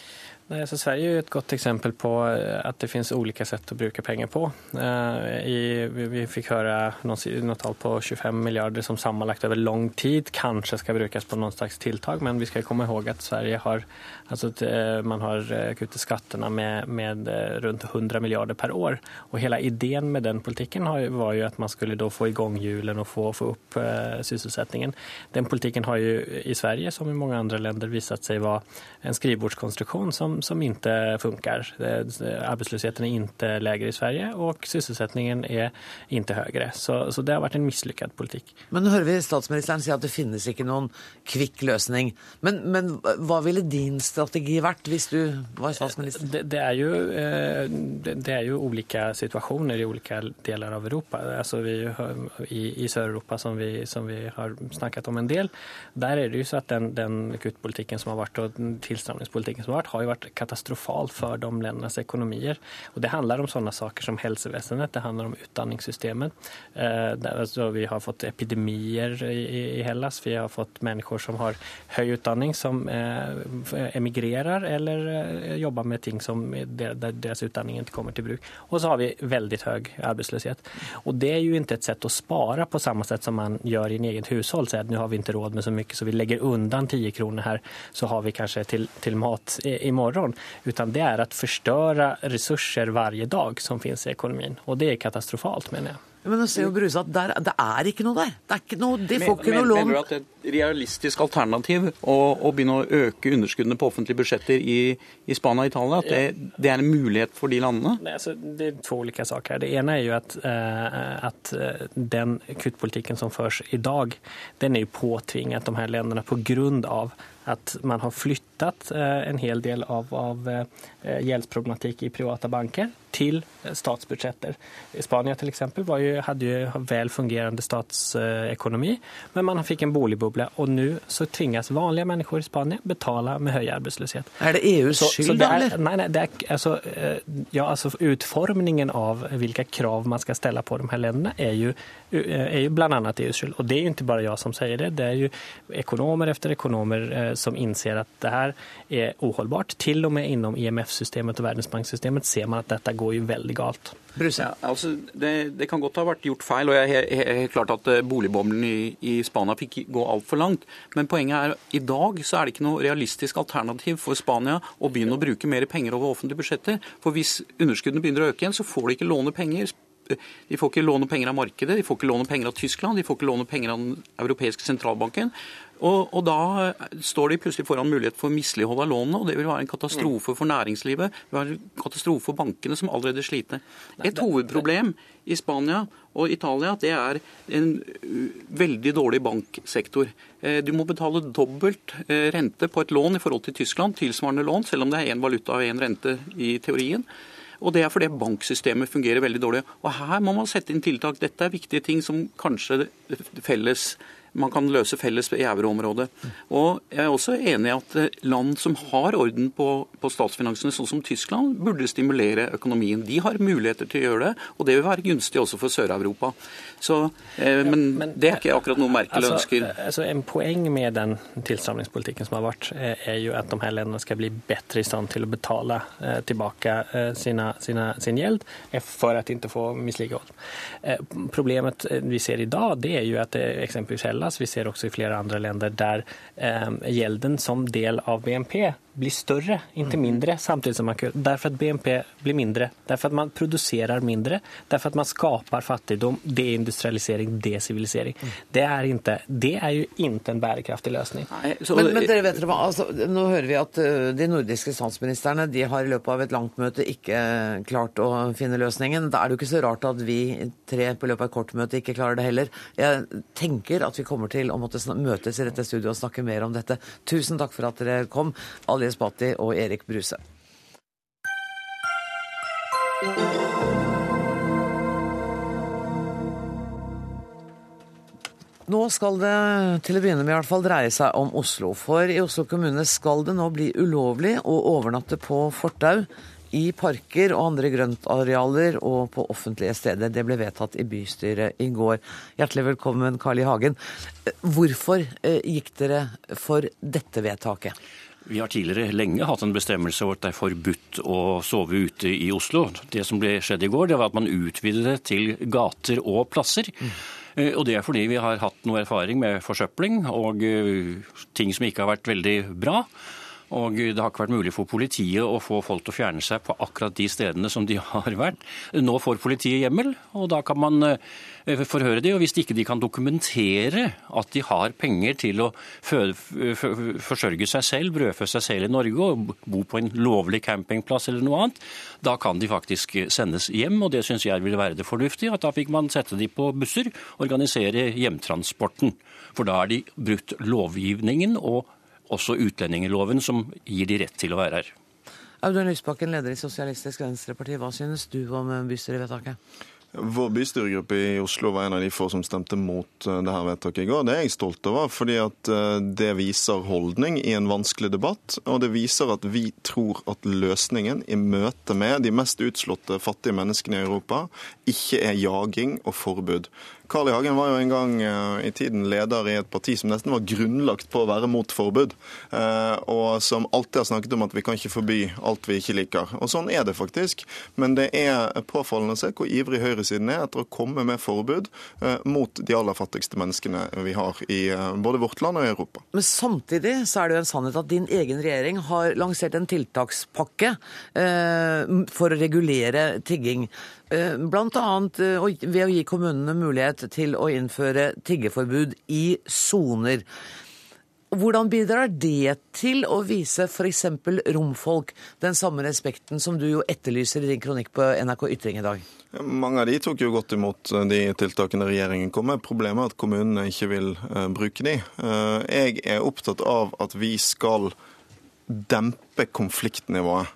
Nej, alltså Sverige är ett gott exempel på at att det finns olika sätt att bruka pengar på. Eh, I, vi fikk høre noe tal på 25 milliarder som sammanlagt over lang tid kanskje skal brukes på någon slags tiltak, Men vi skal komme ihåg at Sverige har, alltså eh, man har kuttet skatterna med, med rundt 100 milliarder per år. Og hele ideen med den politikken var jo at man skulle da få igång hjulen og få, få upp sysselsättningen. Den politikken har ju i Sverige som i mange andre länder visat seg være en skrivebordskonstruksjon som som, inte funkar. Arbetslösheten är inte lägre i Sverige och sysselsättningen är inte högre. Så, så det har vært en mislykket politikk. Men nå hører vi statsministeren si at det finnes ikke noen kvikk løsning. Men, men hva ville din strategi vært hvis du var statsminister? Det, det, er, jo, eh, det er jo ulike situasjoner i ulike deler av Europa. Altså vi, I i Sør-Europa, som, som, vi har snakket om en del, der er det jo så at den, den kuttpolitikken som har vært og tilstramningspolitikken som har vært, har jo vært vært katastrofal for de landenes økonomier. Og det handler om sånne saker som helsevesenet, det handler om utdanningssystemet. Eh, vi har fått epidemier i, Hellas, vi har fått mennesker som har høy utdanning, som eh, emigrerer eller eh, jobber med ting som der deres utdanning ikke kommer til bruk. Og så har vi veldig høy arbeidsløshet. Og det er jo ikke et sett å spare på samme sett som man gjør i en egen hushold. Så at nå har vi ikke råd med så mye, så vi legger undan 10 kroner her, så har vi kanskje til, til mat i morgen morgon, utan det er å förstöra ressurser hver dag som finnes i økonomien. Og det er katastrofalt, mener jeg. Men å ser jo Bruse at der, det er ikke noe der. Det er ikke noe, de får ikke noe lån. Mener du at det er et realistisk alternativ å, å begynne å øke underskuddene på offentlige budsjetter i, i Spania og Italia? At det, det, er en mulighet for de landene? Nei, altså, det er to ulike saker. Det ene er jo at, uh, at uh, den kuttpolitikken som føres i dag, den er jo påtvinget de her landene på at man har flyttet en hel del av, av gjeldsproblematikk i private banker til statsbudsjetter. Spania til eksempel, jo, hadde jo vel fungerende statsøkonomi, men man fikk en boligboble. Og nå så tvinges vanlige mennesker i Spania betale med høy arbeidsløshet. Er det EUs skyld, eller? Nei, nei, det er, altså, ja, altså utformingen av hvilke krav man skal stelle på de her landene, er jo, er jo bl.a. EUs skyld. Og det er jo ikke bare jeg som sier det. Det er jo økonomer etter økonomer eh, som innser at det her er uholdbart. Til og med innom IMF-systemet og Verdensbanksystemet ser man at dette går går jo veldig galt. Ja, altså, det, det, kan godt ha vært gjort feil, og jeg er helt klart at eh, boligboblen i, i Spania fikk gå altfor langt. Men poenget er i dag så er det ikke noe realistisk alternativ for Spania å begynne å bruke mer penger over offentlige budsjetter. For hvis underskuddene begynner å øke igjen, så får de ikke låne penger. De får ikke låne penger av markedet, de får ikke låne penger av Tyskland, de får ikke låne penger av den europeiske sentralbanken. Og, og, da står de plutselig foran mulighet for mislighold av lånene, og det vil være en katastrofe for næringslivet. Det vil være en katastrofe for bankene, som allerede sliter. Et hovedproblem i Spania og Italia det er en veldig dårlig banksektor. Eh, du må betale dobbelt eh, rente på et lån i forhold til Tyskland, tilsvarende lån, selv om det er én valuta og én rente i teorien. Og det er fordi banksystemet fungerer veldig dårlig. Og her må man sette inn tiltak. Dette er viktige ting som kanskje felles man kan løse felles i euroområdet. Og jeg er også enig i at eh, land som har orden på, på, statsfinansene, sånn som Tyskland, burde stimulere økonomien. De har muligheter til å gjøre det, og det vil være gunstig også for Sør-Europa. Eh, men, men, det er ikke akkurat noe Merkel altså, ønsker. Altså, en poeng med den tilstramningspolitikken som har vært, eh, er jo at de her landene skal bli bedre i stand til å betale eh, tilbake eh, sine, sine, sin gjeld for at ikke få mislighold. Eh, problemet vi ser i dag, det er jo at det eksempelvis Hellas, vi ser også i flere andre länder der eh, gjelden som del av BNP blir større, ikke mindre, samtidig som man Derfor at BNP blir mindre. Derfor at man produserer mindre. Derfor at man skaper fattigdom, deindustrialisering, desivilisering. Det er, ikke, det er jo ikke en bærekraftig løsning. Nei, så... men, men, dere vet hva, altså, Nå hører vi at uh, de nordiske statsministrene de har i løpet av et langt møte ikke klart å finne løsningen. Da er det jo ikke så rart at vi tre på løpet av et kort møte ikke klarer det heller. Jeg tenker at vi kommer til å måtte møtes i dette studioet og snakke mer om dette. Tusen takk for at dere kom. Alle Ali Esbati og Erik Bruse. Nå skal det til å begynne med i hvert fall dreie seg om Oslo. For i Oslo kommune skal det nå bli ulovlig å overnatte på fortau, i parker og andre grøntarealer og på offentlige steder. Det ble vedtatt i bystyret i går. Hjertelig velkommen, Carl I. Hagen. Hvorfor eh, gikk dere for dette vedtaket? Vi har tidligere lenge hatt en bestemmelse hvor det er forbudt å sove ute i Oslo. Det som ble skjedd i går, det var at man utvidet det til gater og plasser. Mm. Og det er fordi vi har hatt noe erfaring med forsøpling og eh, ting som ikke har vært veldig bra. Og det har ikke vært mulig for politiet å få folk til å fjerne seg på akkurat de stedene som de har vært. Nå får politiet hjemmel, og da kan man eh, forhøre de, og Hvis ikke de kan dokumentere at de har penger til å forsørge seg selv, brødfø seg selv i Norge og bo på en lovlig campingplass eller noe annet, da kan de faktisk sendes hjem. og Det syns jeg ville være det fornuftige. at Da fikk man sette de på busser, organisere hjemtransporten. For da har de brutt lovgivningen og også utlendingsloven som gir de rett til å være her. Audun Lysbakken, leder i Sosialistisk Venstreparti. Hva synes du om bystyrevedtaket? Vår bystyregruppe i Oslo var en av de få som stemte mot det her vedtaket i går. Det er jeg stolt over, fordi at eh, det viser holdning i en vanskelig debatt. Og det viser at vi tror at løsningen i møte med de mest utslåtte fattige menneskene i Europa ikke er jaging og forbud. Carl I. Hagen var jo en gang eh, i tiden leder i et parti som nesten var grunnlagt på å være mot forbud, eh, og som alltid har snakket om at vi kan ikke forby alt vi ikke liker. Og Sånn er det faktisk, men det er påfallende å se hvor ivrig høyresiden er etter å komme med forbud eh, mot de aller fattigste menneskene vi har i både vårt land og i Europa. Men samtidig så er det jo en sannhet at din egen regjering har lansert en tiltakspakke for å regulere tigging. Eh, Bl.a. Eh, ved å gi kommunene mulighet til å innføre tiggeforbud i soner. Hvordan bidrar det til å vise f.eks. romfolk den samme respekten som du jo etterlyser i din kronikk på NRK Ytring i dag? Mange av de tok jo godt imot eh, de tiltakene regjeringen kom med. Problemet er at kommunene ikke vil bruke de. Jeg er opptatt av at vi skal dempe konfliktnivået.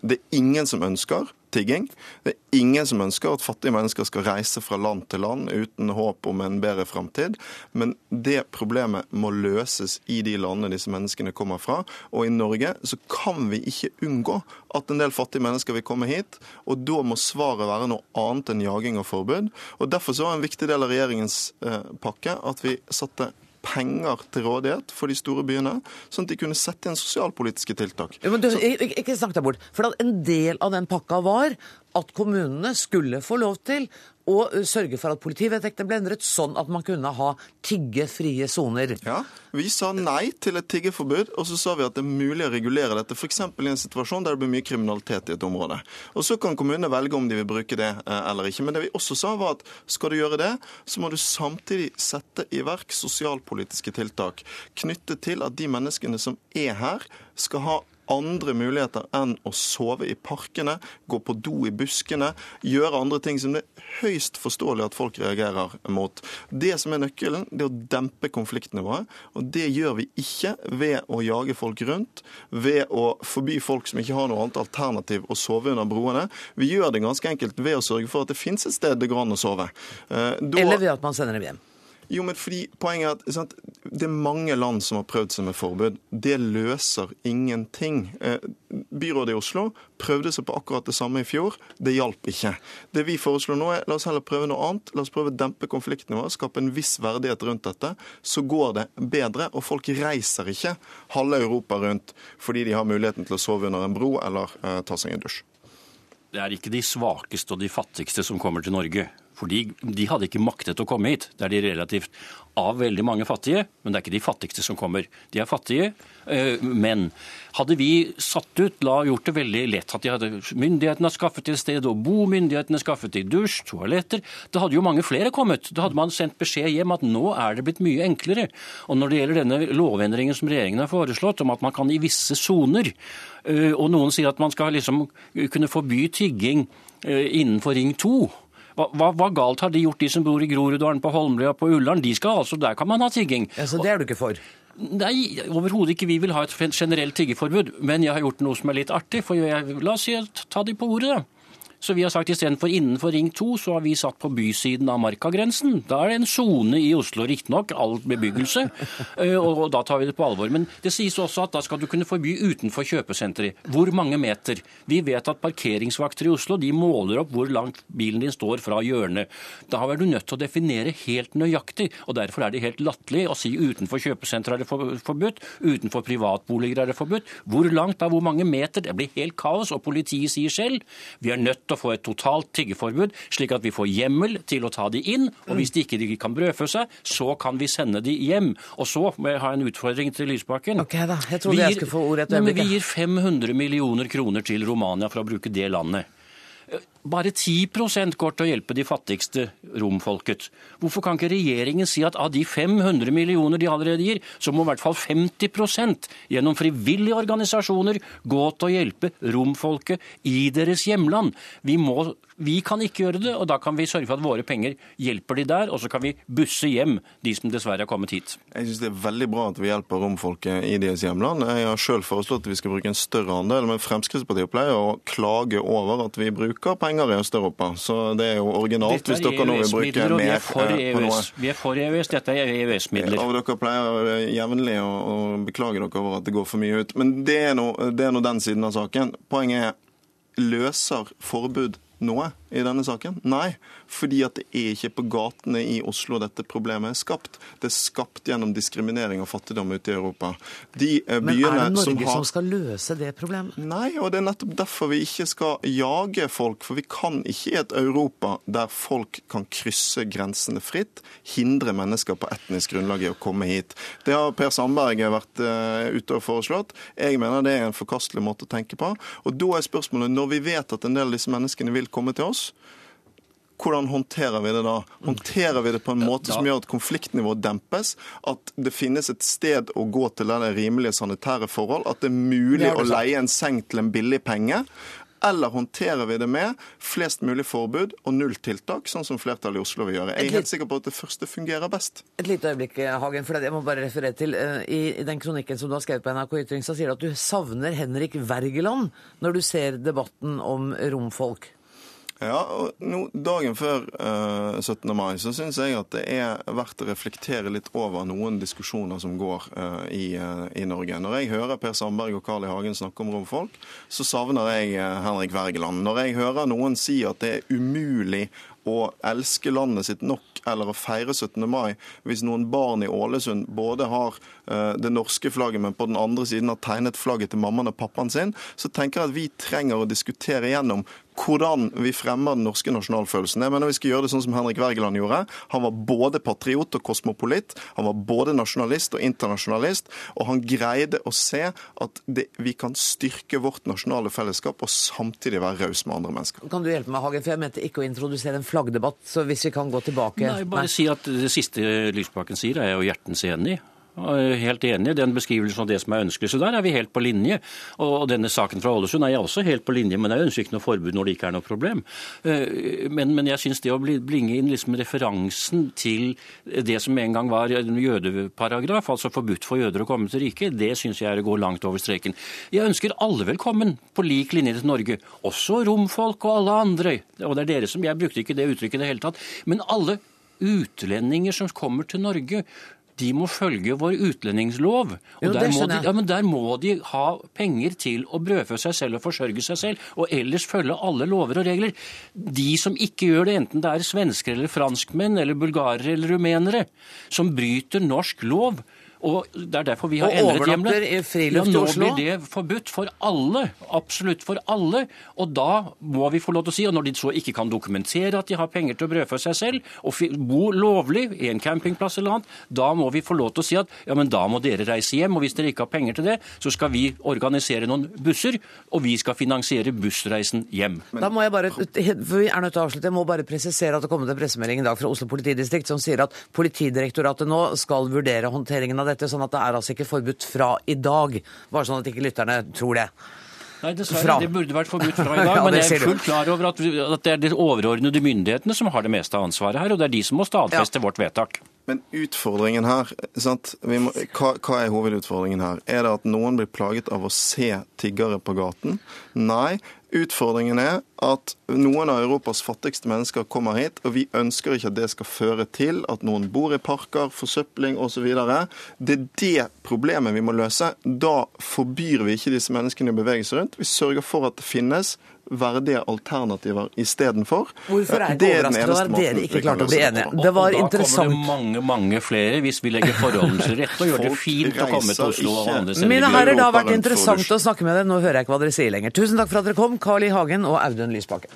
Det er ingen som ønsker tigging. Det er ingen som ønsker at fattige mennesker skal reise fra land til land uten håp om en bedre framtid. Men det problemet må løses i de landene disse menneskene kommer fra. Og i Norge så kan vi ikke unngå at en del fattige mennesker vil komme hit. Og da må svaret være noe annet enn jaging og forbud. Og Derfor så var en viktig del av regjeringens eh, pakke at vi satte penger til rådighet for de store byene, sånn at de kunne sette inn sosialpolitiske tiltak. Ja, men du, ikke snakk deg bort. For En del av den pakka var at kommunene skulle få lov til å sørge for at politivedtektene ble endret, sånn at man kunne ha tiggefrie soner. Ja, Vi sa nei til et tiggeforbud, og så sa vi at det er mulig å regulere dette. F.eks. i en situasjon der det blir mye kriminalitet i et område. Og Så kan kommunene velge om de vil bruke det eller ikke. Men det vi også sa var at skal du gjøre det, så må du samtidig sette i verk sosialpolitiske tiltak knyttet til at de menneskene som er her, skal ha andre muligheter enn å sove i parkene, gå på do i buskene, gjøre andre ting som det er høyst forståelig at folk reagerer mot. Det som er nøkkelen, det er å dempe konfliktnivået. Og det gjør vi ikke ved å jage folk rundt, ved å forby folk som ikke har noe annet alternativ å sove under broene. Vi gjør det ganske enkelt ved å sørge for at det finnes et sted det går an å sove. Eh, da... Eller ved at man sender dem hjem. Jo, men fordi Poenget er at sant, det er mange land som har prøvd seg med forbud. Det løser ingenting. Eh, byrådet i Oslo prøvde seg på akkurat det samme i fjor. Det hjalp ikke. Det vi foreslår nå er la oss heller prøve noe annet. La oss prøve å dempe konfliktnivået, skape en viss verdighet rundt dette. Så går det bedre. Og folk reiser ikke halve Europa rundt fordi de har muligheten til å sove under en bro eller uh, ta seg en dusj. Det er ikke de svakeste og de fattigste som kommer til Norge. Fordi de hadde ikke maktet å komme hit. Det er de relativt av veldig mange fattige, men det er ikke de fattigste som kommer. De er fattige, eh, men hadde vi satt ut, la gjort det veldig lett at de hadde, myndighetene har skaffet et sted å bo, myndighetene skaffet til dusj, toaletter, da hadde jo mange flere kommet. Da hadde man sendt beskjed hjem at nå er det blitt mye enklere. Og når det gjelder denne lovendringen som regjeringen har foreslått, om at man kan i visse soner, eh, og noen sier at man skal liksom kunne forby tigging eh, innenfor Ring 2 hva, hva, galt har de gjort, de som bor i Groruddalen, på Holmlia, på Ullern? De skal altså, Der kan man ha tigging. Ja, Så det er du ikke for? Nei, overhodet ikke. Vi vil ha et generelt tiggeforbud. Men jeg har gjort noe som er litt artig. for jeg, La oss si, ta de på ordet, da. Så vi har sagt istedenfor innenfor Ring 2, så har vi satt på bysiden av markagrensen. Da er det en sone i Oslo, riktignok, all bebyggelse, eh, og da tar vi det på alvor. Men det sies også at da skal du kunne forby utenfor kjøpesenteret. Hvor mange meter? Vi vet at parkeringsvakter i Oslo de måler opp hvor langt bilen din står fra hjørnet. Da er du nødt til å definere helt nøyaktig, og derfor er det helt latterlig å si utenfor kjøpesenteret er det forbudt, utenfor privatboliger er det forbudt. Hvor langt da, hvor mange meter? Det blir helt kaos, og politiet sier selv vi er nødt å få et totalt tiggeforbud, slik at vi får hjemmel til å ta de inn. Og hvis de ikke kan brødfø seg, så kan vi sende de hjem. Og så må jeg ha en utfordring til Lysbakken. Ok da, jeg trodde jeg skulle få ordet et øyeblikk. Vi gir 500 millioner kroner til Romania for å bruke det landet. Bare 10 går til å hjelpe de fattigste romfolket. Hvorfor kan ikke regjeringen si at av de 500 millioner de allerede gir, så må i hvert fall 50% gjennom frivillige organisasjoner gå til å hjelpe romfolket i deres hjemland? Vi må vi kan ikke gjøre det, og da kan vi sørge for at våre penger hjelper de der, og så kan vi busse hjem de som dessverre har kommet hit. Jeg syns det er veldig bra at vi hjelper romfolket i deres hjemland. Jeg har sjøl foreslått at vi skal bruke en større andel, men Fremskrittspartiet pleier å klage over at vi bruker penger i Øst-Europa. Så det er jo originalt hvis dere nå vil bruke mer eh, på noe. Vi er for EØS, dette er EØS-midler. Og dere pleier eh, jevnlig å, å beklage dere over at det går for mye ut. Men det er nå den siden av saken. Poenget er løser forbud noe i denne saken? Nei, fordi at det er ikke på gatene i Oslo dette problemet er skapt. Det er skapt gjennom diskriminering og fattigdom ute i Europa. De eh, Men er det Norge som, har... som, skal løse det problemet? Nei, og det er nettopp derfor vi ikke skal jage folk. For vi kan ikke i et Europa der folk kan krysse grensene fritt, hindre mennesker på etnisk grunnlag i å komme hit. Det har Per Sandberg vært uh, ute og foreslått. Jeg mener det er en forkastelig måte å tenke på. Og da er spørsmålet, når vi vet at en del av disse menneskene vil komme til oss, hvordan håndterer vi det da? Håndterer vi det på en måte som gjør at konfliktnivået dempes? At det finnes et sted å gå til der det er rimelige sanitære forhold? At det er mulig å leie en seng til en billig penge? Eller håndterer vi det med flest mulig forbud og null tiltak, sånn som flertallet i Oslo vil gjøre? Jeg er helt sikker på at det første fungerer best. Et lite øyeblikk, Hagen, for jeg må bare referere til uh, I den kronikken som du har skrevet på NRK Ytring, så sier du at du savner Henrik Wergeland når du ser debatten om romfolk. Ja, og nå, Dagen før uh, eh, 17. mai så syns jeg at det er verdt å reflektere litt over noen diskusjoner som går uh, i, uh, i, Norge. Når jeg hører Per Sandberg og Carl I. Hagen snakke om romfolk, så savner jeg Henrik Wergeland. Når jeg hører noen si at det er umulig å elske landet sitt nok eller å feire 17. mai hvis noen barn i Ålesund både har det norske flagget, men på den andre siden har tegnet flagget til mammaen og pappaen sin, så tenker jeg at vi trenger å diskutere igjennom hvordan vi fremmer den norske nasjonalfølelsen. Jeg mener Vi skal gjøre det sånn som Henrik Wergeland gjorde. Han var både patriot og kosmopolitt. Han var både nasjonalist og internasjonalist. Og han greide å se at det, vi kan styrke vårt nasjonale fellesskap og samtidig være raus med andre mennesker. Kan du hjelpe meg, Hagen? For jeg mente ikke å introdusere en flaggdebatt. Så hvis vi kan gå tilbake Nei, bare Nei. si at det siste Lysbakken sier, er jeg jo hjertens enig i. Helt enig i den beskrivelsen av det som er ønskelig. Så der er vi helt på linje. Og denne saken fra Ålesund er jeg også helt på linje, men jeg ønsker ikke noe forbud når det ikke er noe problem. Eh, men, men jeg syns det å blinge inn liksom referansen til det som en gang var en jødeparagraf, altså forbudt for jøder å komme til riket, det syns jeg er å gå langt over streken. Jeg ønsker alle velkommen på lik linje til Norge, også romfolk og alle andre. Og det er dere som Jeg brukte ikke det uttrykket i det hele tatt. Men alle utlendinger som kommer til Norge, de må følge vår utlendingslov. Og jo, der, må de, ja, der, må de, ha penger til å brødfø seg selv og forsørge seg selv, og ellers følge alle lover og regler. De som ikke gjør det, enten det er svensker eller franskmenn eller bulgarere eller rumenere, som bryter norsk lov, og Det er derfor vi har og endret hjemlet. Ja, nå blir det forbudt for alle. Absolutt for alle. Og da må vi få lov til å si, og når de så ikke kan dokumentere at de har penger til å brødfø seg selv, og bo lovlig i en campingplass eller annet, da må vi få lov til å si at ja, men da må dere reise hjem. Og hvis dere ikke har penger til det, så skal vi organisere noen busser, og vi skal finansiere bussreisen hjem. Da må jeg bare, for vi er nødt til å avslutte, jeg må bare presisere at det kom en pressemelding i dag fra Oslo politidistrikt som sier at Politidirektoratet nå skal vurdere håndteringen av dette, sånn at det er altså ikke forbudt fra i dag. Bare sånn at ikke lytterne tror det. Nei, dessverre. Fra. Det burde vært forbudt fra i dag. ja, men jeg er fullt klar over at, at, det er de overordnede myndighetene som har det meste av ansvaret her, og det er de som må stadfeste ja. vårt vedtak. Men utfordringen her, må, hva, hva, er hovedutfordringen her? Er det at noen blir plaget av å se tiggere på gaten? Nei, Utfordringen er at noen av Europas fattigste mennesker kommer hit, og vi ønsker ikke at det skal føre til at noen bor i parker, forsøpling osv. Det er det problemet vi må løse. Da forbyr vi ikke disse menneskene å bevege seg rundt. Vi sørger for at det finnes verdige alternativer istedenfor. Hvorfor er det overraskende at dere ikke klarte å bli enige? Det var da interessant. kommer det mange, mange flere hvis vi legger forholdene til rette og gjør det fint å komme til Oslo og andre steder. Mine herrer, det har vært interessant å snakke med dere. Nå hører jeg ikke hva dere sier lenger. Tusen takk for at dere kom, Carl I. Hagen og Audun Lysbakken.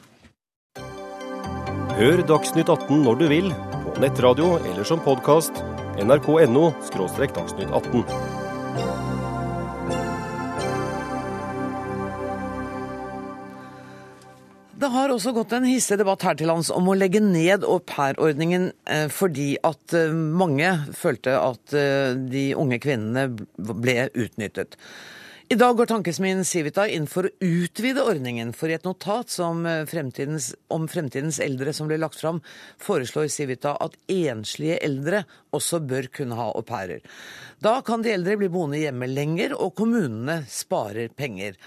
Hør Dagsnytt 18 når du vil, på nettradio eller som podkast. nrk.no – dagsnytt 18. Det har også gått en hissig debatt her til lands om å legge ned aupairordningen eh, fordi at eh, mange følte at eh, de unge kvinnene ble utnyttet. I dag går tankesmien Civita inn for å utvide ordningen, for i et notat fremtidens, om fremtidens eldre som ble lagt fram, foreslår Civita at enslige eldre også bør kunne ha au pairer. Da kan de eldre bli boende hjemme lenger, og kommunene sparer penger.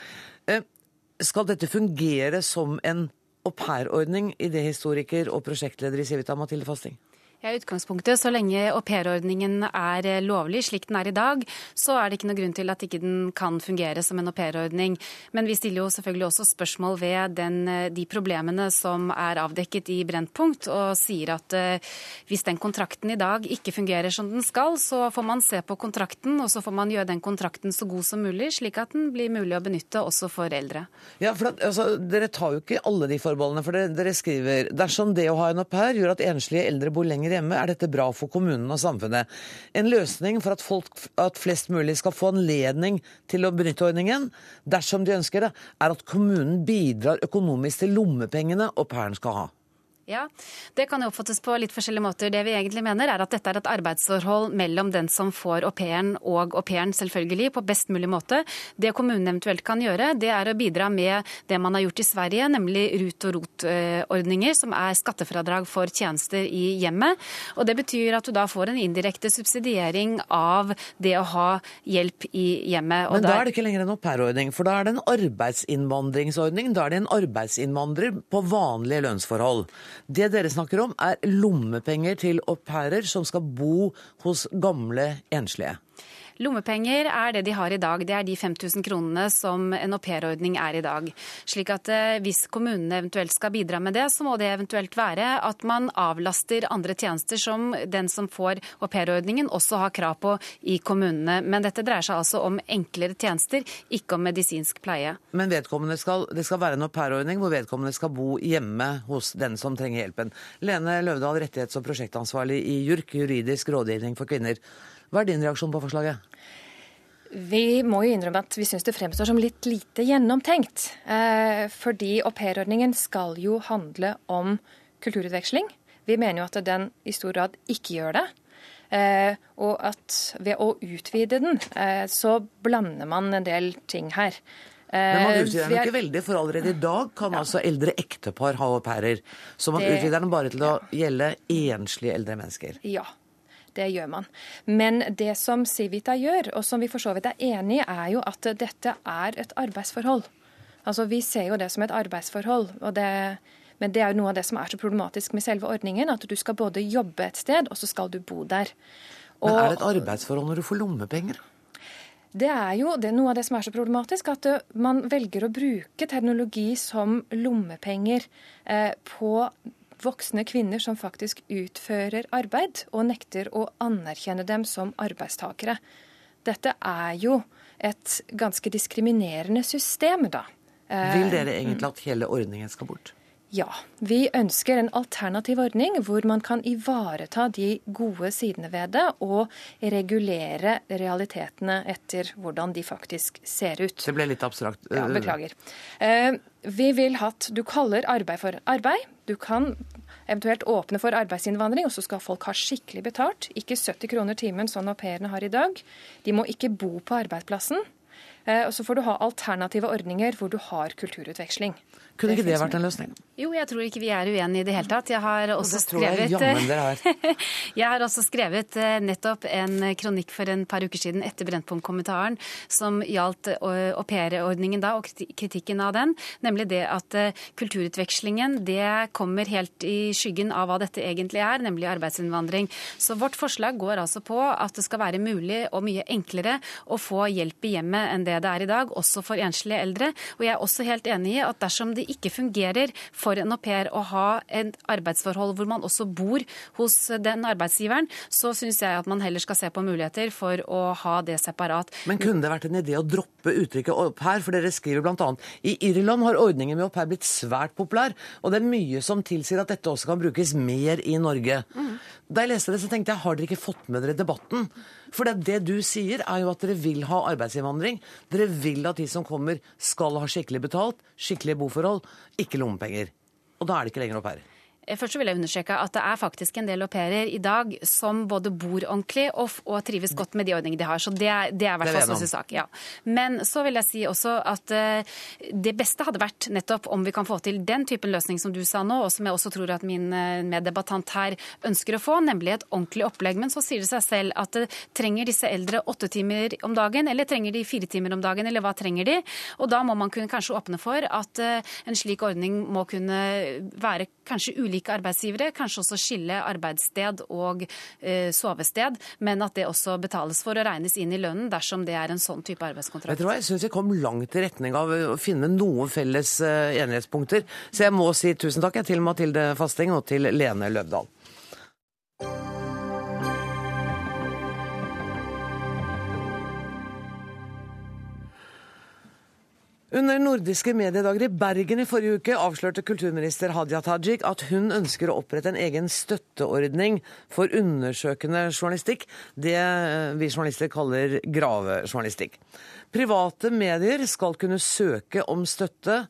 Skal dette fungere som en aupairordning, idéhistoriker og prosjektleder i Civita, Mathilde Fasting? Ja, utgangspunktet, så lenge aupairordningen er eh, lovlig, slik den er i dag, så er det ikke noe grunn til at ikke den kan fungere som en aupairordning. Men vi stiller jo selvfølgelig også spørsmål ved den, eh, de problemene som er avdekket i Brennpunkt, og sier at uh, hvis den kontrakten i dag ikke fungerer som den skal, så får man se på kontrakten, og så får man gjøre den kontrakten så god som mulig, slik at den blir mulig å benytte også for eldre. Ja, for at, altså, Dere tar jo ikke alle de forbeholdene, for dere, dere skriver dersom det å ha en au pair gjør at enslige eldre bor lenger hjemme, er dette bra for kommunen og samfunnet. En løsning for at, folk, at flest mulig skal få anledning til å benytte ordningen, dersom de ønsker det, er at kommunen bidrar økonomisk til lommepengene au pairen skal ha. Ja, Det kan jo oppfattes på litt forskjellige måter. Det vi egentlig mener er at dette er et arbeidsforhold mellom den som får au pairen og au pairen, selvfølgelig, på best mulig måte. Det kommunen eventuelt kan gjøre, det er å bidra med det man har gjort i Sverige, nemlig RUT- og ROT-ordninger, som er skattefradrag for tjenester i hjemmet. Og Det betyr at du da får en indirekte subsidiering av det å ha hjelp i hjemmet. Men da er det ikke lenger en aupairordning, for da er det en arbeidsinnvandringsordning. Da er det en arbeidsinnvandrer på vanlige lønnsforhold. Det dere snakker om, er lommepenger til au pairer som skal bo hos gamle enslige. Lommepenger er det de har i dag. Det er de 5000 kronene som en aupairordning er i dag. Slik at eh, hvis kommunene eventuelt skal bidra med det, så må det eventuelt være at man avlaster andre tjenester som den som får aupairordningen også har krav på i kommunene. Men dette dreier seg altså om enklere tjenester, ikke om medisinsk pleie. Men skal, det skal være en aupairordning hvor vedkommende skal bo hjemme hos den som trenger hjelpen. Lene Løvdahl, rettighets- og prosjektansvarlig i JURK, juridisk rådgivning for kvinner. Hva er din reaksjon på forslaget? Vi må jo innrømme at vi syns det fremstår som litt lite gjennomtenkt. Eh, fordi aupairordningen skal jo handle om kulturutveksling. Vi mener jo at den i stor grad ikke gjør det. Eh, og at ved å utvide den, eh, så blander man en del ting her. Men man utvider den ikke veldig, for allerede i dag kan ja. altså eldre ektepar ha au pairer. Så man det... utvider den bare til å gjelde enslige eldre mennesker. Ja, det gjør man. Men det som Civita gjør, og som vi for så vidt er enig i, er jo at dette er et arbeidsforhold. Altså Vi ser jo det som et arbeidsforhold. og det men det er jo noe av det som er så problematisk med selve ordningen. At du skal både jobbe et sted, og så skal du bo der. Og, men er det et arbeidsforhold når du får lommepenger? Det er jo det er noe av det som er så problematisk, at man velger å bruke teknologi som lommepenger eh, på voksne kvinner som faktisk utfører arbeid, og nekter å anerkjenne dem som arbeidstakere. Dette er jo et ganske diskriminerende system, da. Vil dere egentlig at hele ordningen skal bort? Ja. Vi ønsker en alternativ ordning hvor man kan ivareta de gode sidene ved det, og regulere realitetene etter hvordan de faktisk ser ut. Det ble litt abstrakt. Ja, Beklager. Eh, vi vil at du kaller arbeid for arbeid. Du kan eventuelt åpne for arbeidsinnvandring, og så skal folk ha skikkelig betalt. Ikke 70 kroner timen, sånn au pairene har i dag. De må ikke bo på arbeidsplassen. Eh, og så får du ha alternative ordninger hvor du har kulturutveksling. Kunne ikke det vært en løsning? Jo, jeg tror ikke vi er uenige i det hele tatt. Jeg har også skrevet Jeg har også skrevet eh, nettopp en kronikk for en par uker siden etter Brennpunkt-kommentaren som gjaldt aupairordningen aupaireordningen da, og kritikken av den. Nemlig det at eh, kulturutvekslingen det kommer helt i skyggen av hva dette egentlig er, nemlig arbeidsinnvandring. Så vårt forslag går altså på at det skal være mulig og mye enklere å få hjelp i hjemmet enn det det er i dag, også for enslige eldre. Og jeg er også helt enig i at dersom det ikke fungerer for en au pair å ha et arbeidsforhold hvor man også bor hos den arbeidsgiveren, så syns jeg at man heller skal se på muligheter for å ha det separat. Men kunne det vært en idé å droppe uttrykket au pair? For dere skriver bl.a. i Irland har ordningen med au pair blitt svært populær, og det er mye som tilsier at dette også kan brukes mer i Norge. Mm. Da jeg leste det, så tenkte jeg har dere ikke fått med dere debatten? For det, det, du sier, er jo at dere vil ha arbeidsinnvandring. Dere vil at de som kommer, skal ha skikkelig betalt, skikkelige boforhold, ikke lommepenger. Og da er det ikke lenger au pair. Eh, først vil jeg understreke at det er faktisk en del au pairer i dag som både bor ordentlig og, og trives godt med de ordningene de har. Så det, det er i hvert fall sak. Ja. Men så vil jeg si også at uh, det beste hadde vært nettopp om vi kan få til den typen løsning som du sa nå, og som jeg også tror at min uh, meddebattant her ønsker å få, nemlig et ordentlig opplegg. Men så sier det seg selv at uh, trenger disse eldre åtte timer om dagen, eller trenger de fire timer om dagen, eller hva trenger de? Og da må man kunne kanskje åpne for at en slik ordning må kunne være kanskje ulike ulike arbeidsgivere. Kanskje også skille arbeidssted og eh, sovested, men at det også betales for og regnes inn i lønnen dersom det er en sånn type arbeidskontrakt. Jeg tror jeg syns vi kom langt i retning av å finne noen felles eh, enighetspunkter. Så jeg må si tusen takk til Mathilde Fasting og til Lene Løvdahl. Under nordiske mediedager i Bergen i forrige uke avslørte kulturminister Hadia Tajik at hun ønsker å opprette en egen støtteordning for undersøkende journalistikk, det vi journalister kaller gravejournalistikk. Private medier skal kunne søke om støtte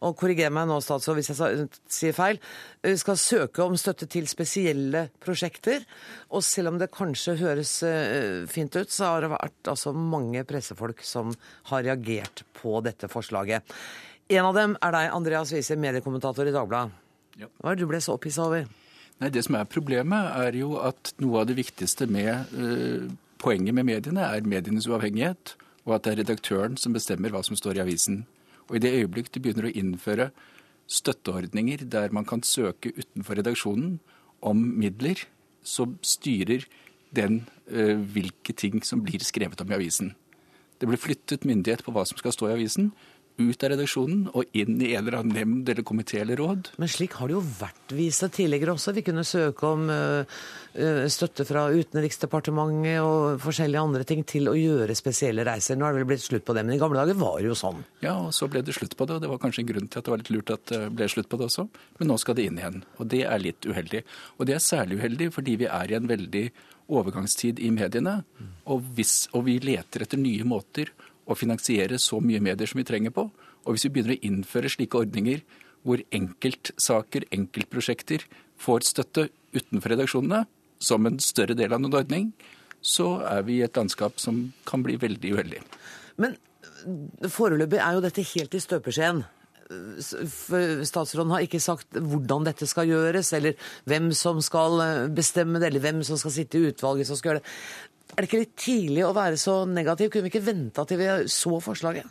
og korriger meg nå, statsråd, hvis jeg sier feil, skal søke om støtte til spesielle prosjekter. Og selv om det kanskje høres eh, fint ut, så har det vært altså mange pressefolk som har reagert på dette forslaget. En av dem er deg, Andreas Wiese, mediekommentator i Dagbladet. Ja. Hva er det du ble så opphissa over? Nei, Det som er problemet, er jo at noe av det viktigste med uh, poenget med mediene er medienes uavhengighet, og at det er redaktøren som bestemmer hva som står i avisen. Og I det øyeblikk du begynner å innføre støtteordninger der man kan søke utenfor redaksjonen om midler, så styrer den uh, hvilke ting som blir skrevet om i avisen. Det blir flyttet myndighet på hva som skal stå i avisen, ut av redaksjonen og inn i en eller annen nemnd eller komité eller råd. Men slik har det jo vært vist seg tidligere også. Vi kunne søke om støtte fra Utenriksdepartementet og forskjellige andre ting til å gjøre spesielle reiser. Nå er det vel blitt slutt på det, men i gamle dager var det jo sånn. Ja, og så ble det slutt på det. og Det var kanskje en grunn til at det var litt lurt at det ble slutt på det også. Men nå skal det inn igjen. Og det er litt uheldig. Og det er særlig uheldig fordi vi er i en veldig overgangstid i mediene. Og, hvis, og vi leter etter nye måter å finansiere så mye medier som vi trenger på. Og hvis vi begynner å innføre slike ordninger hvor enkeltsaker, enkeltprosjekter, får støtte utenfor redaksjonene som en større del av en ordning, så er vi i et landskap som kan bli veldig uheldig. Men foreløpig er jo dette helt i støpeskjeen. Statsråden har ikke sagt hvordan dette skal gjøres, eller hvem som skal bestemme det, eller hvem som skal sitte i utvalget som skal gjøre det. Er det ikke litt tidlig å være så negativ? Kunne vi ikke venta til vi så forslaget?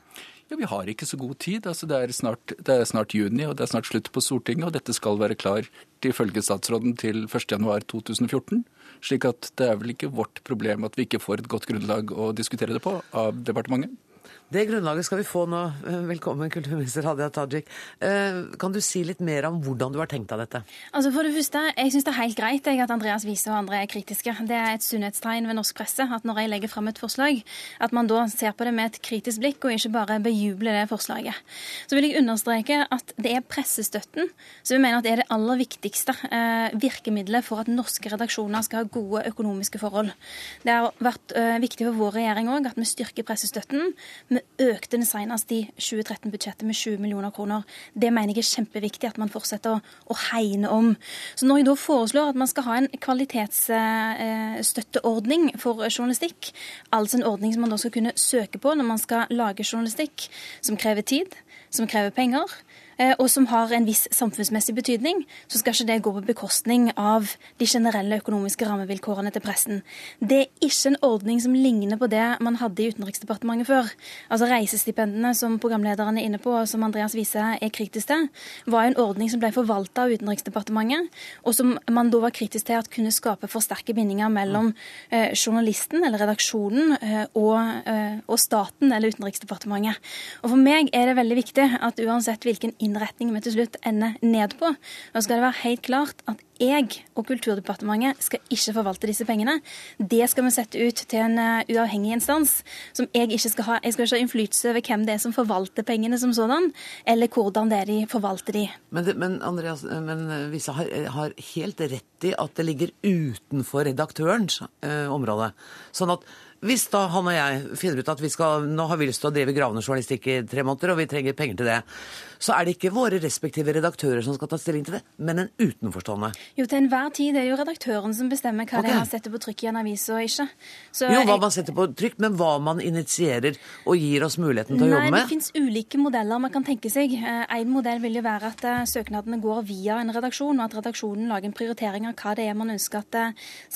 Ja, Vi har ikke så god tid. Altså, det, er snart, det, er snart, juni, og det er snart slutt på Stortinget. Og dette skal være klar ifølge statsråden til 1.1.2014. Slik at det er vel ikke vårt problem at vi ikke får et godt grunnlag å diskutere det på av departementet. Det grunnlaget skal vi få nå. Velkommen, kulturminister Hadia Tajik. Eh, kan du si litt mer om hvordan du har tenkt deg dette? Altså for det første, Jeg syns det er helt greit at Andreas Wiese og andre er kritiske. Det er et sunnhetstegn ved norsk presse at når jeg legger fram et forslag, at man da ser på det med et kritisk blikk, og ikke bare bejubler det forslaget. Så vil jeg understreke at det er pressestøtten som vi mener at det er det aller viktigste eh, virkemidlet for at norske redaksjoner skal ha gode økonomiske forhold. Det har vært eh, viktig for vår regjering òg at vi styrker pressestøtten. Vi vi økte den senest i 2013-budsjettet med 20 millioner kroner. Det mener jeg er kjempeviktig at man fortsetter å, å, hegne om. Så når jeg da foreslår at man skal ha en kvalitetsstøtteordning for journalistikk, altså en ordning som man da skal kunne søke på når man skal lage journalistikk, som krever tid, som krever penger, og som har en viss samfunnsmessig betydning, så skal ikke det gå på bekostning av de generelle økonomiske rammevilkårene til pressen. Det er ikke en ordning som ligner på det man hadde i Utenriksdepartementet før. Altså Reisestipendene som programlederen er inne på, og som Andreas Wiese er kritisk til, var en ordning som ble forvalta av Utenriksdepartementet, og som man da var kritisk til at kunne skape for sterke bindinger mellom eh, journalisten eller redaksjonen eh, og, eh, og, staten eller Utenriksdepartementet. Og For meg er det veldig viktig at uansett hvilken innretning vi til slutt ender ned på. Nå skal det være helt klart at jeg og Kulturdepartementet skal ikke forvalte disse pengene. Det skal vi sette ut til en uh, uavhengig instans som jeg ikke skal ha. Jeg skal ikke ha innflytelse over hvem det er som forvalter pengene som sådan, eller hvordan det er de forvalter de. Men, men Andreas, men Visa har, har, helt rett i at det ligger utenfor redaktørens eh, område. Sånn at hvis da han og jeg finner ut at vi skal, nå har vi lyst til å drive gravende journalistikk i tre måneder, og vi trenger penger til det, så er det ikke våre respektive redaktører som skal ta stilling til det, men en utenforstående. Jo, til enhver tid er det jo redaktøren som bestemmer hva okay. det er man setter på trykk i en avis og ikke. Så jo, hva man setter på trykk, men hva man initierer og gir oss muligheten til å Nei, jobbe med? Det finnes ulike modeller man kan tenke seg. Eh, en modell vil jo være at eh, søknadene går via en redaksjon, og at redaksjonen lager en prioritering av hva det er man ønsker at det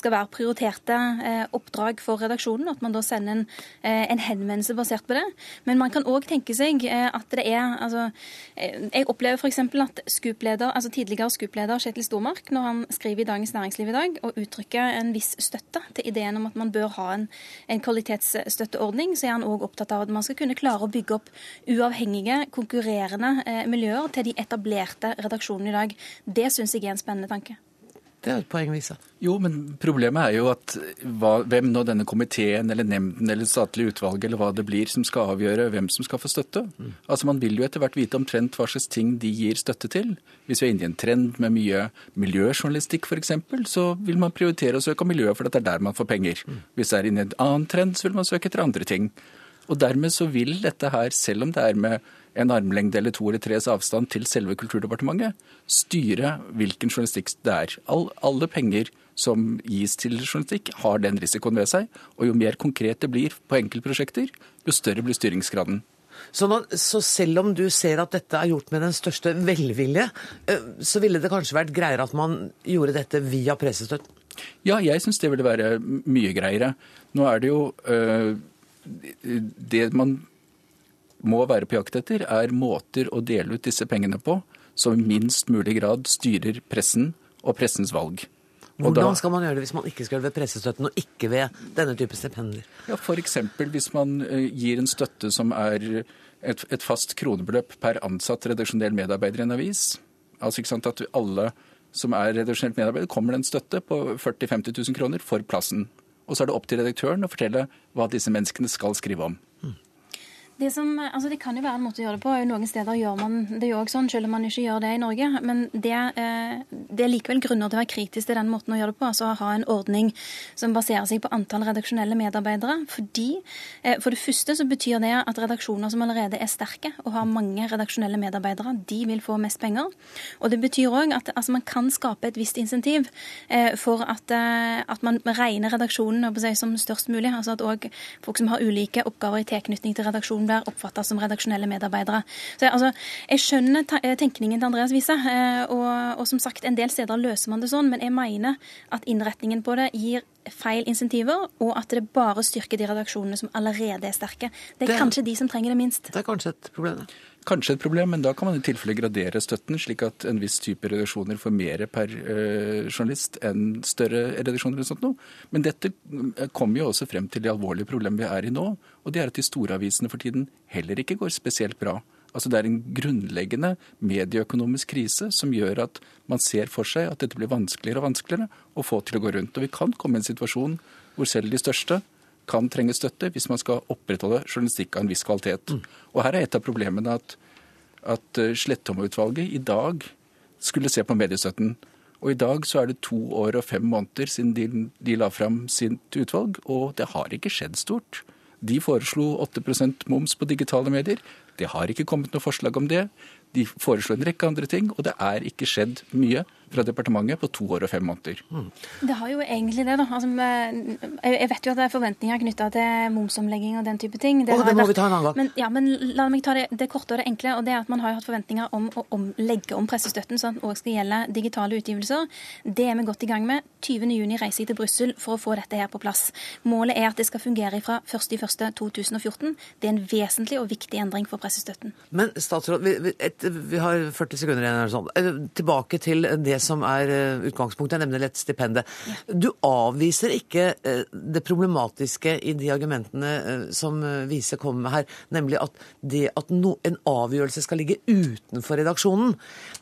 skal være prioriterte eh, oppdrag for redaksjonen, og at man da sender en, en henvendelse basert på det. Men man kan òg tenke seg at det er altså Eh, jeg opplever f.eks. at skupleder, altså tidligere skupleder Kjetil Stormark, når han skriver i Dagens Næringsliv i dag og uttrykker en viss støtte til ideen om at man bør ha en, en kvalitetsstøtteordning, så er han òg opptatt av at man skal kunne klare å bygge opp uavhengige, konkurrerende eh, miljøer til de etablerte redaksjonene i dag. Det syns jeg er en spennende tanke. Det er et poeng, Visa. Jo, men problemet er jo at hva, hvem nå denne komiteen eller nemnden eller statlig utvalg eller hva det blir som skal avgjøre hvem som skal få støtte. Mm. Altså Man vil jo etter hvert vite omtrent hva slags ting de gir støtte til. Hvis vi er inne i en trend med mye miljøjournalistikk f.eks., så vil man prioritere å søke om miljø, for det er der man får penger. Mm. Hvis det er inne i en annen trend, så vil man søke etter andre ting. Og dermed så vil dette her, selv om det er med en armlengde eller to eller tres avstand til selve Kulturdepartementet, styre hvilken journalistikk det er. All, alle penger som gis til journalistikk, har den risikoen ved seg. Og jo mer konkret det blir på enkeltprosjekter, jo større blir styringsgraden. Så, nå, så, selv om du ser at dette er gjort med den største velvilje, eh, så ville det kanskje vært greiere at man gjorde dette via pressestøtten? Ja, jeg syns det ville være mye greiere. Nå er det jo øh, Det man må være på jakt etter, er måter å dele ut disse pengene på som i minst mulig grad styrer pressen og pressens valg. Hvordan skal man gjøre det hvis man ikke skal gjøre det ved pressestøtten og ikke ved denne type stipender? Ja, F.eks. hvis man eh, gir en støtte som er et, et fast kronebeløp per ansatt redaksjonell medarbeider i en avis. Altså ikke sant at alle som er redaksjonelt medarbeider, kommer det en støtte på 40 000-50 000 kroner for plassen. Og så er det opp til redaktøren å fortelle hva disse menneskene skal skrive om. Det, som, altså det, kan jo være en måte å gjøre det på. Noen steder gjør man det jo også sånn, selv om man ikke gjør det i Norge. Men det, eh, det, er likevel grunner til å være kritisk til den måten å gjøre det på. Altså å ha en ordning som baserer seg på antall redaksjonelle medarbeidere. Fordi, eh, For det første så betyr det at redaksjoner som allerede er sterke og har mange redaksjonelle medarbeidere, de vil få mest penger. Og det betyr òg at altså, man kan skape et visst insentiv eh, for at, at man regner redaksjonen som størst mulig. Altså at òg folk som har ulike oppgaver i tilknytning til redaksjonen blir oppfatta som redaksjonelle medarbeidere. Så altså, Jeg skjønner eh, tenkningen til Andreas Wiese, eh, og, og som sagt, en del steder løser man det sånn, men jeg mener at innretningen på det gir feil insentiver, og at det bare styrker de redaksjonene som allerede er sterke. Det er det, kanskje de som trenger det minst. Det er kanskje et problem. Kanskje et problem, men da kan man i tilfelle gradere støtten, slik at en viss type redaksjoner får mer per eh, journalist enn større redaksjoner. eller sånt noe. Men dette eh, kommer jo også frem til det alvorlige problemet vi er i nå, og det er at de store avisene for tiden heller ikke går spesielt bra. Altså Det er en grunnleggende medieøkonomisk krise som gjør at man ser for seg at dette blir vanskeligere og vanskeligere å få til å gå rundt. Og vi kan komme i en situasjon hvor selv de største kan trenge støtte hvis man skal opprettholde journalistikk av en viss kvalitet. Mm. Og her er et av problemene at, at eh, Slettholm-utvalget i dag skulle se på mediestøtten. Og i dag så er det to år og fem måneder siden de, de la fram sitt utvalg, og det har ikke skjedd stort. De foreslo 8% moms på digitale medier. Det har ikke kommet noe forslag om det. De foreslo en rekke andre ting, og det er ikke skjedd mye fra departementet på to år og fem måneder. Mm. Det har jo egentlig det, da. Altså, jeg vet jo at det er forventninger knytta til momsomlegging og den type ting. Det, oh, det må vært... vi ta en annen gang. Men, ja, men la meg ta det, det, korte og det enkle. og det er at Man har jo hatt forventninger om å om, legge om pressestøtten sånn at den òg skal gjelde digitale utgivelser. Det er vi godt i gang med. 20.6 reiser jeg til Brussel for å få dette her på plass. Målet er at det skal fungere fra 1.1.2014. Det er en vesentlig og viktig endring for pressestøtten. Men statsråd, vi, vi, et, vi har 40 sekunder igjen. Sånn. Eh, tilbake til det som er utgangspunktet. utgangspunktet, nemlig lett stipendet. Du avviser ikke eh, det problematiske i de argumentene eh, som Vise kommer med her, nemlig at det at no, en avgjørelse skal ligge utenfor redaksjonen,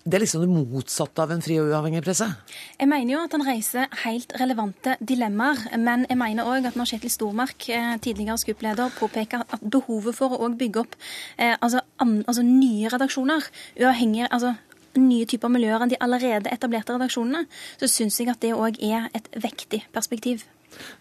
det er liksom det motsatte av en fri og uavhengig presse? Jeg mener jo at han reiser helt relevante dilemmaer, men jeg mener òg at når Kjetil Stormark, tidligere SKUP-leder, påpeker at behovet for å bygge opp eh, altså, an, altså, nye redaksjoner, uavhengig, altså nye typer miljøer enn de allerede etablerte redaksjonene, så syns jeg at det òg er et vektig perspektiv.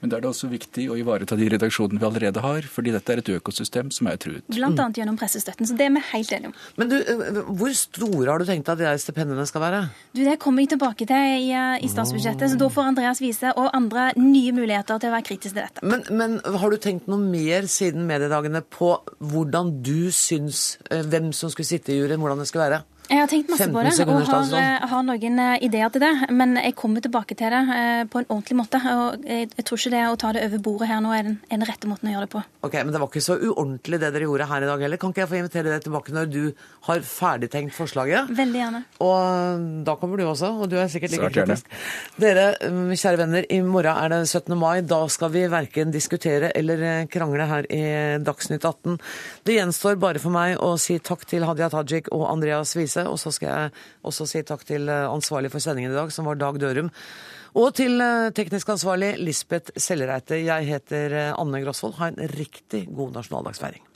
Men da er det også viktig å ivareta de redaksjonene vi allerede har, fordi dette er et økosystem som er truet. Blant annet gjennom pressestøtten, så det er vi helt enige om. Men du, eh, hvor store har du tenkt at de stipendene skal være? Du, Det kommer jeg tilbake til i, eh, i statsbudsjettet, så da får Andreas Wiese og andre nye muligheter til å være kritiske til dette. Men, men, har du tenkt noe mer siden mediedagene på hvordan du syns eh, hvem som skulle sitte i juryen, hvordan det skulle være? Jeg har tenkt masse på det og har, eh, har, noen eh, ideer til det. Men jeg kommer tilbake til det eh, på en ordentlig måte. og Jeg, tror ikke det å ta det over bordet her nå er den, er den, rette måten å gjøre det på. Ok, Men det var ikke så uordentlig det dere gjorde her i dag heller. Kan ikke jeg få invitere deg tilbake når du har ferdigtenkt forslaget? Veldig gjerne. Og da kommer du også, og du er sikkert like kritisk. Dere, kjære venner, i morgen er det 17. mai. Da skal vi verken diskutere eller krangle her i Dagsnytt 18. Det gjenstår bare for meg å si takk til Hadia Tajik og Andreas Wiese dette. Og så skal jeg også si takk til eh, ansvarlig for sendingen i dag, som var Dag Dørum. Og til eh, teknisk ansvarlig Lisbeth Sellereite. Jeg heter eh, Anne Grosvold. Ha en riktig god nasjonaldagsfeiring.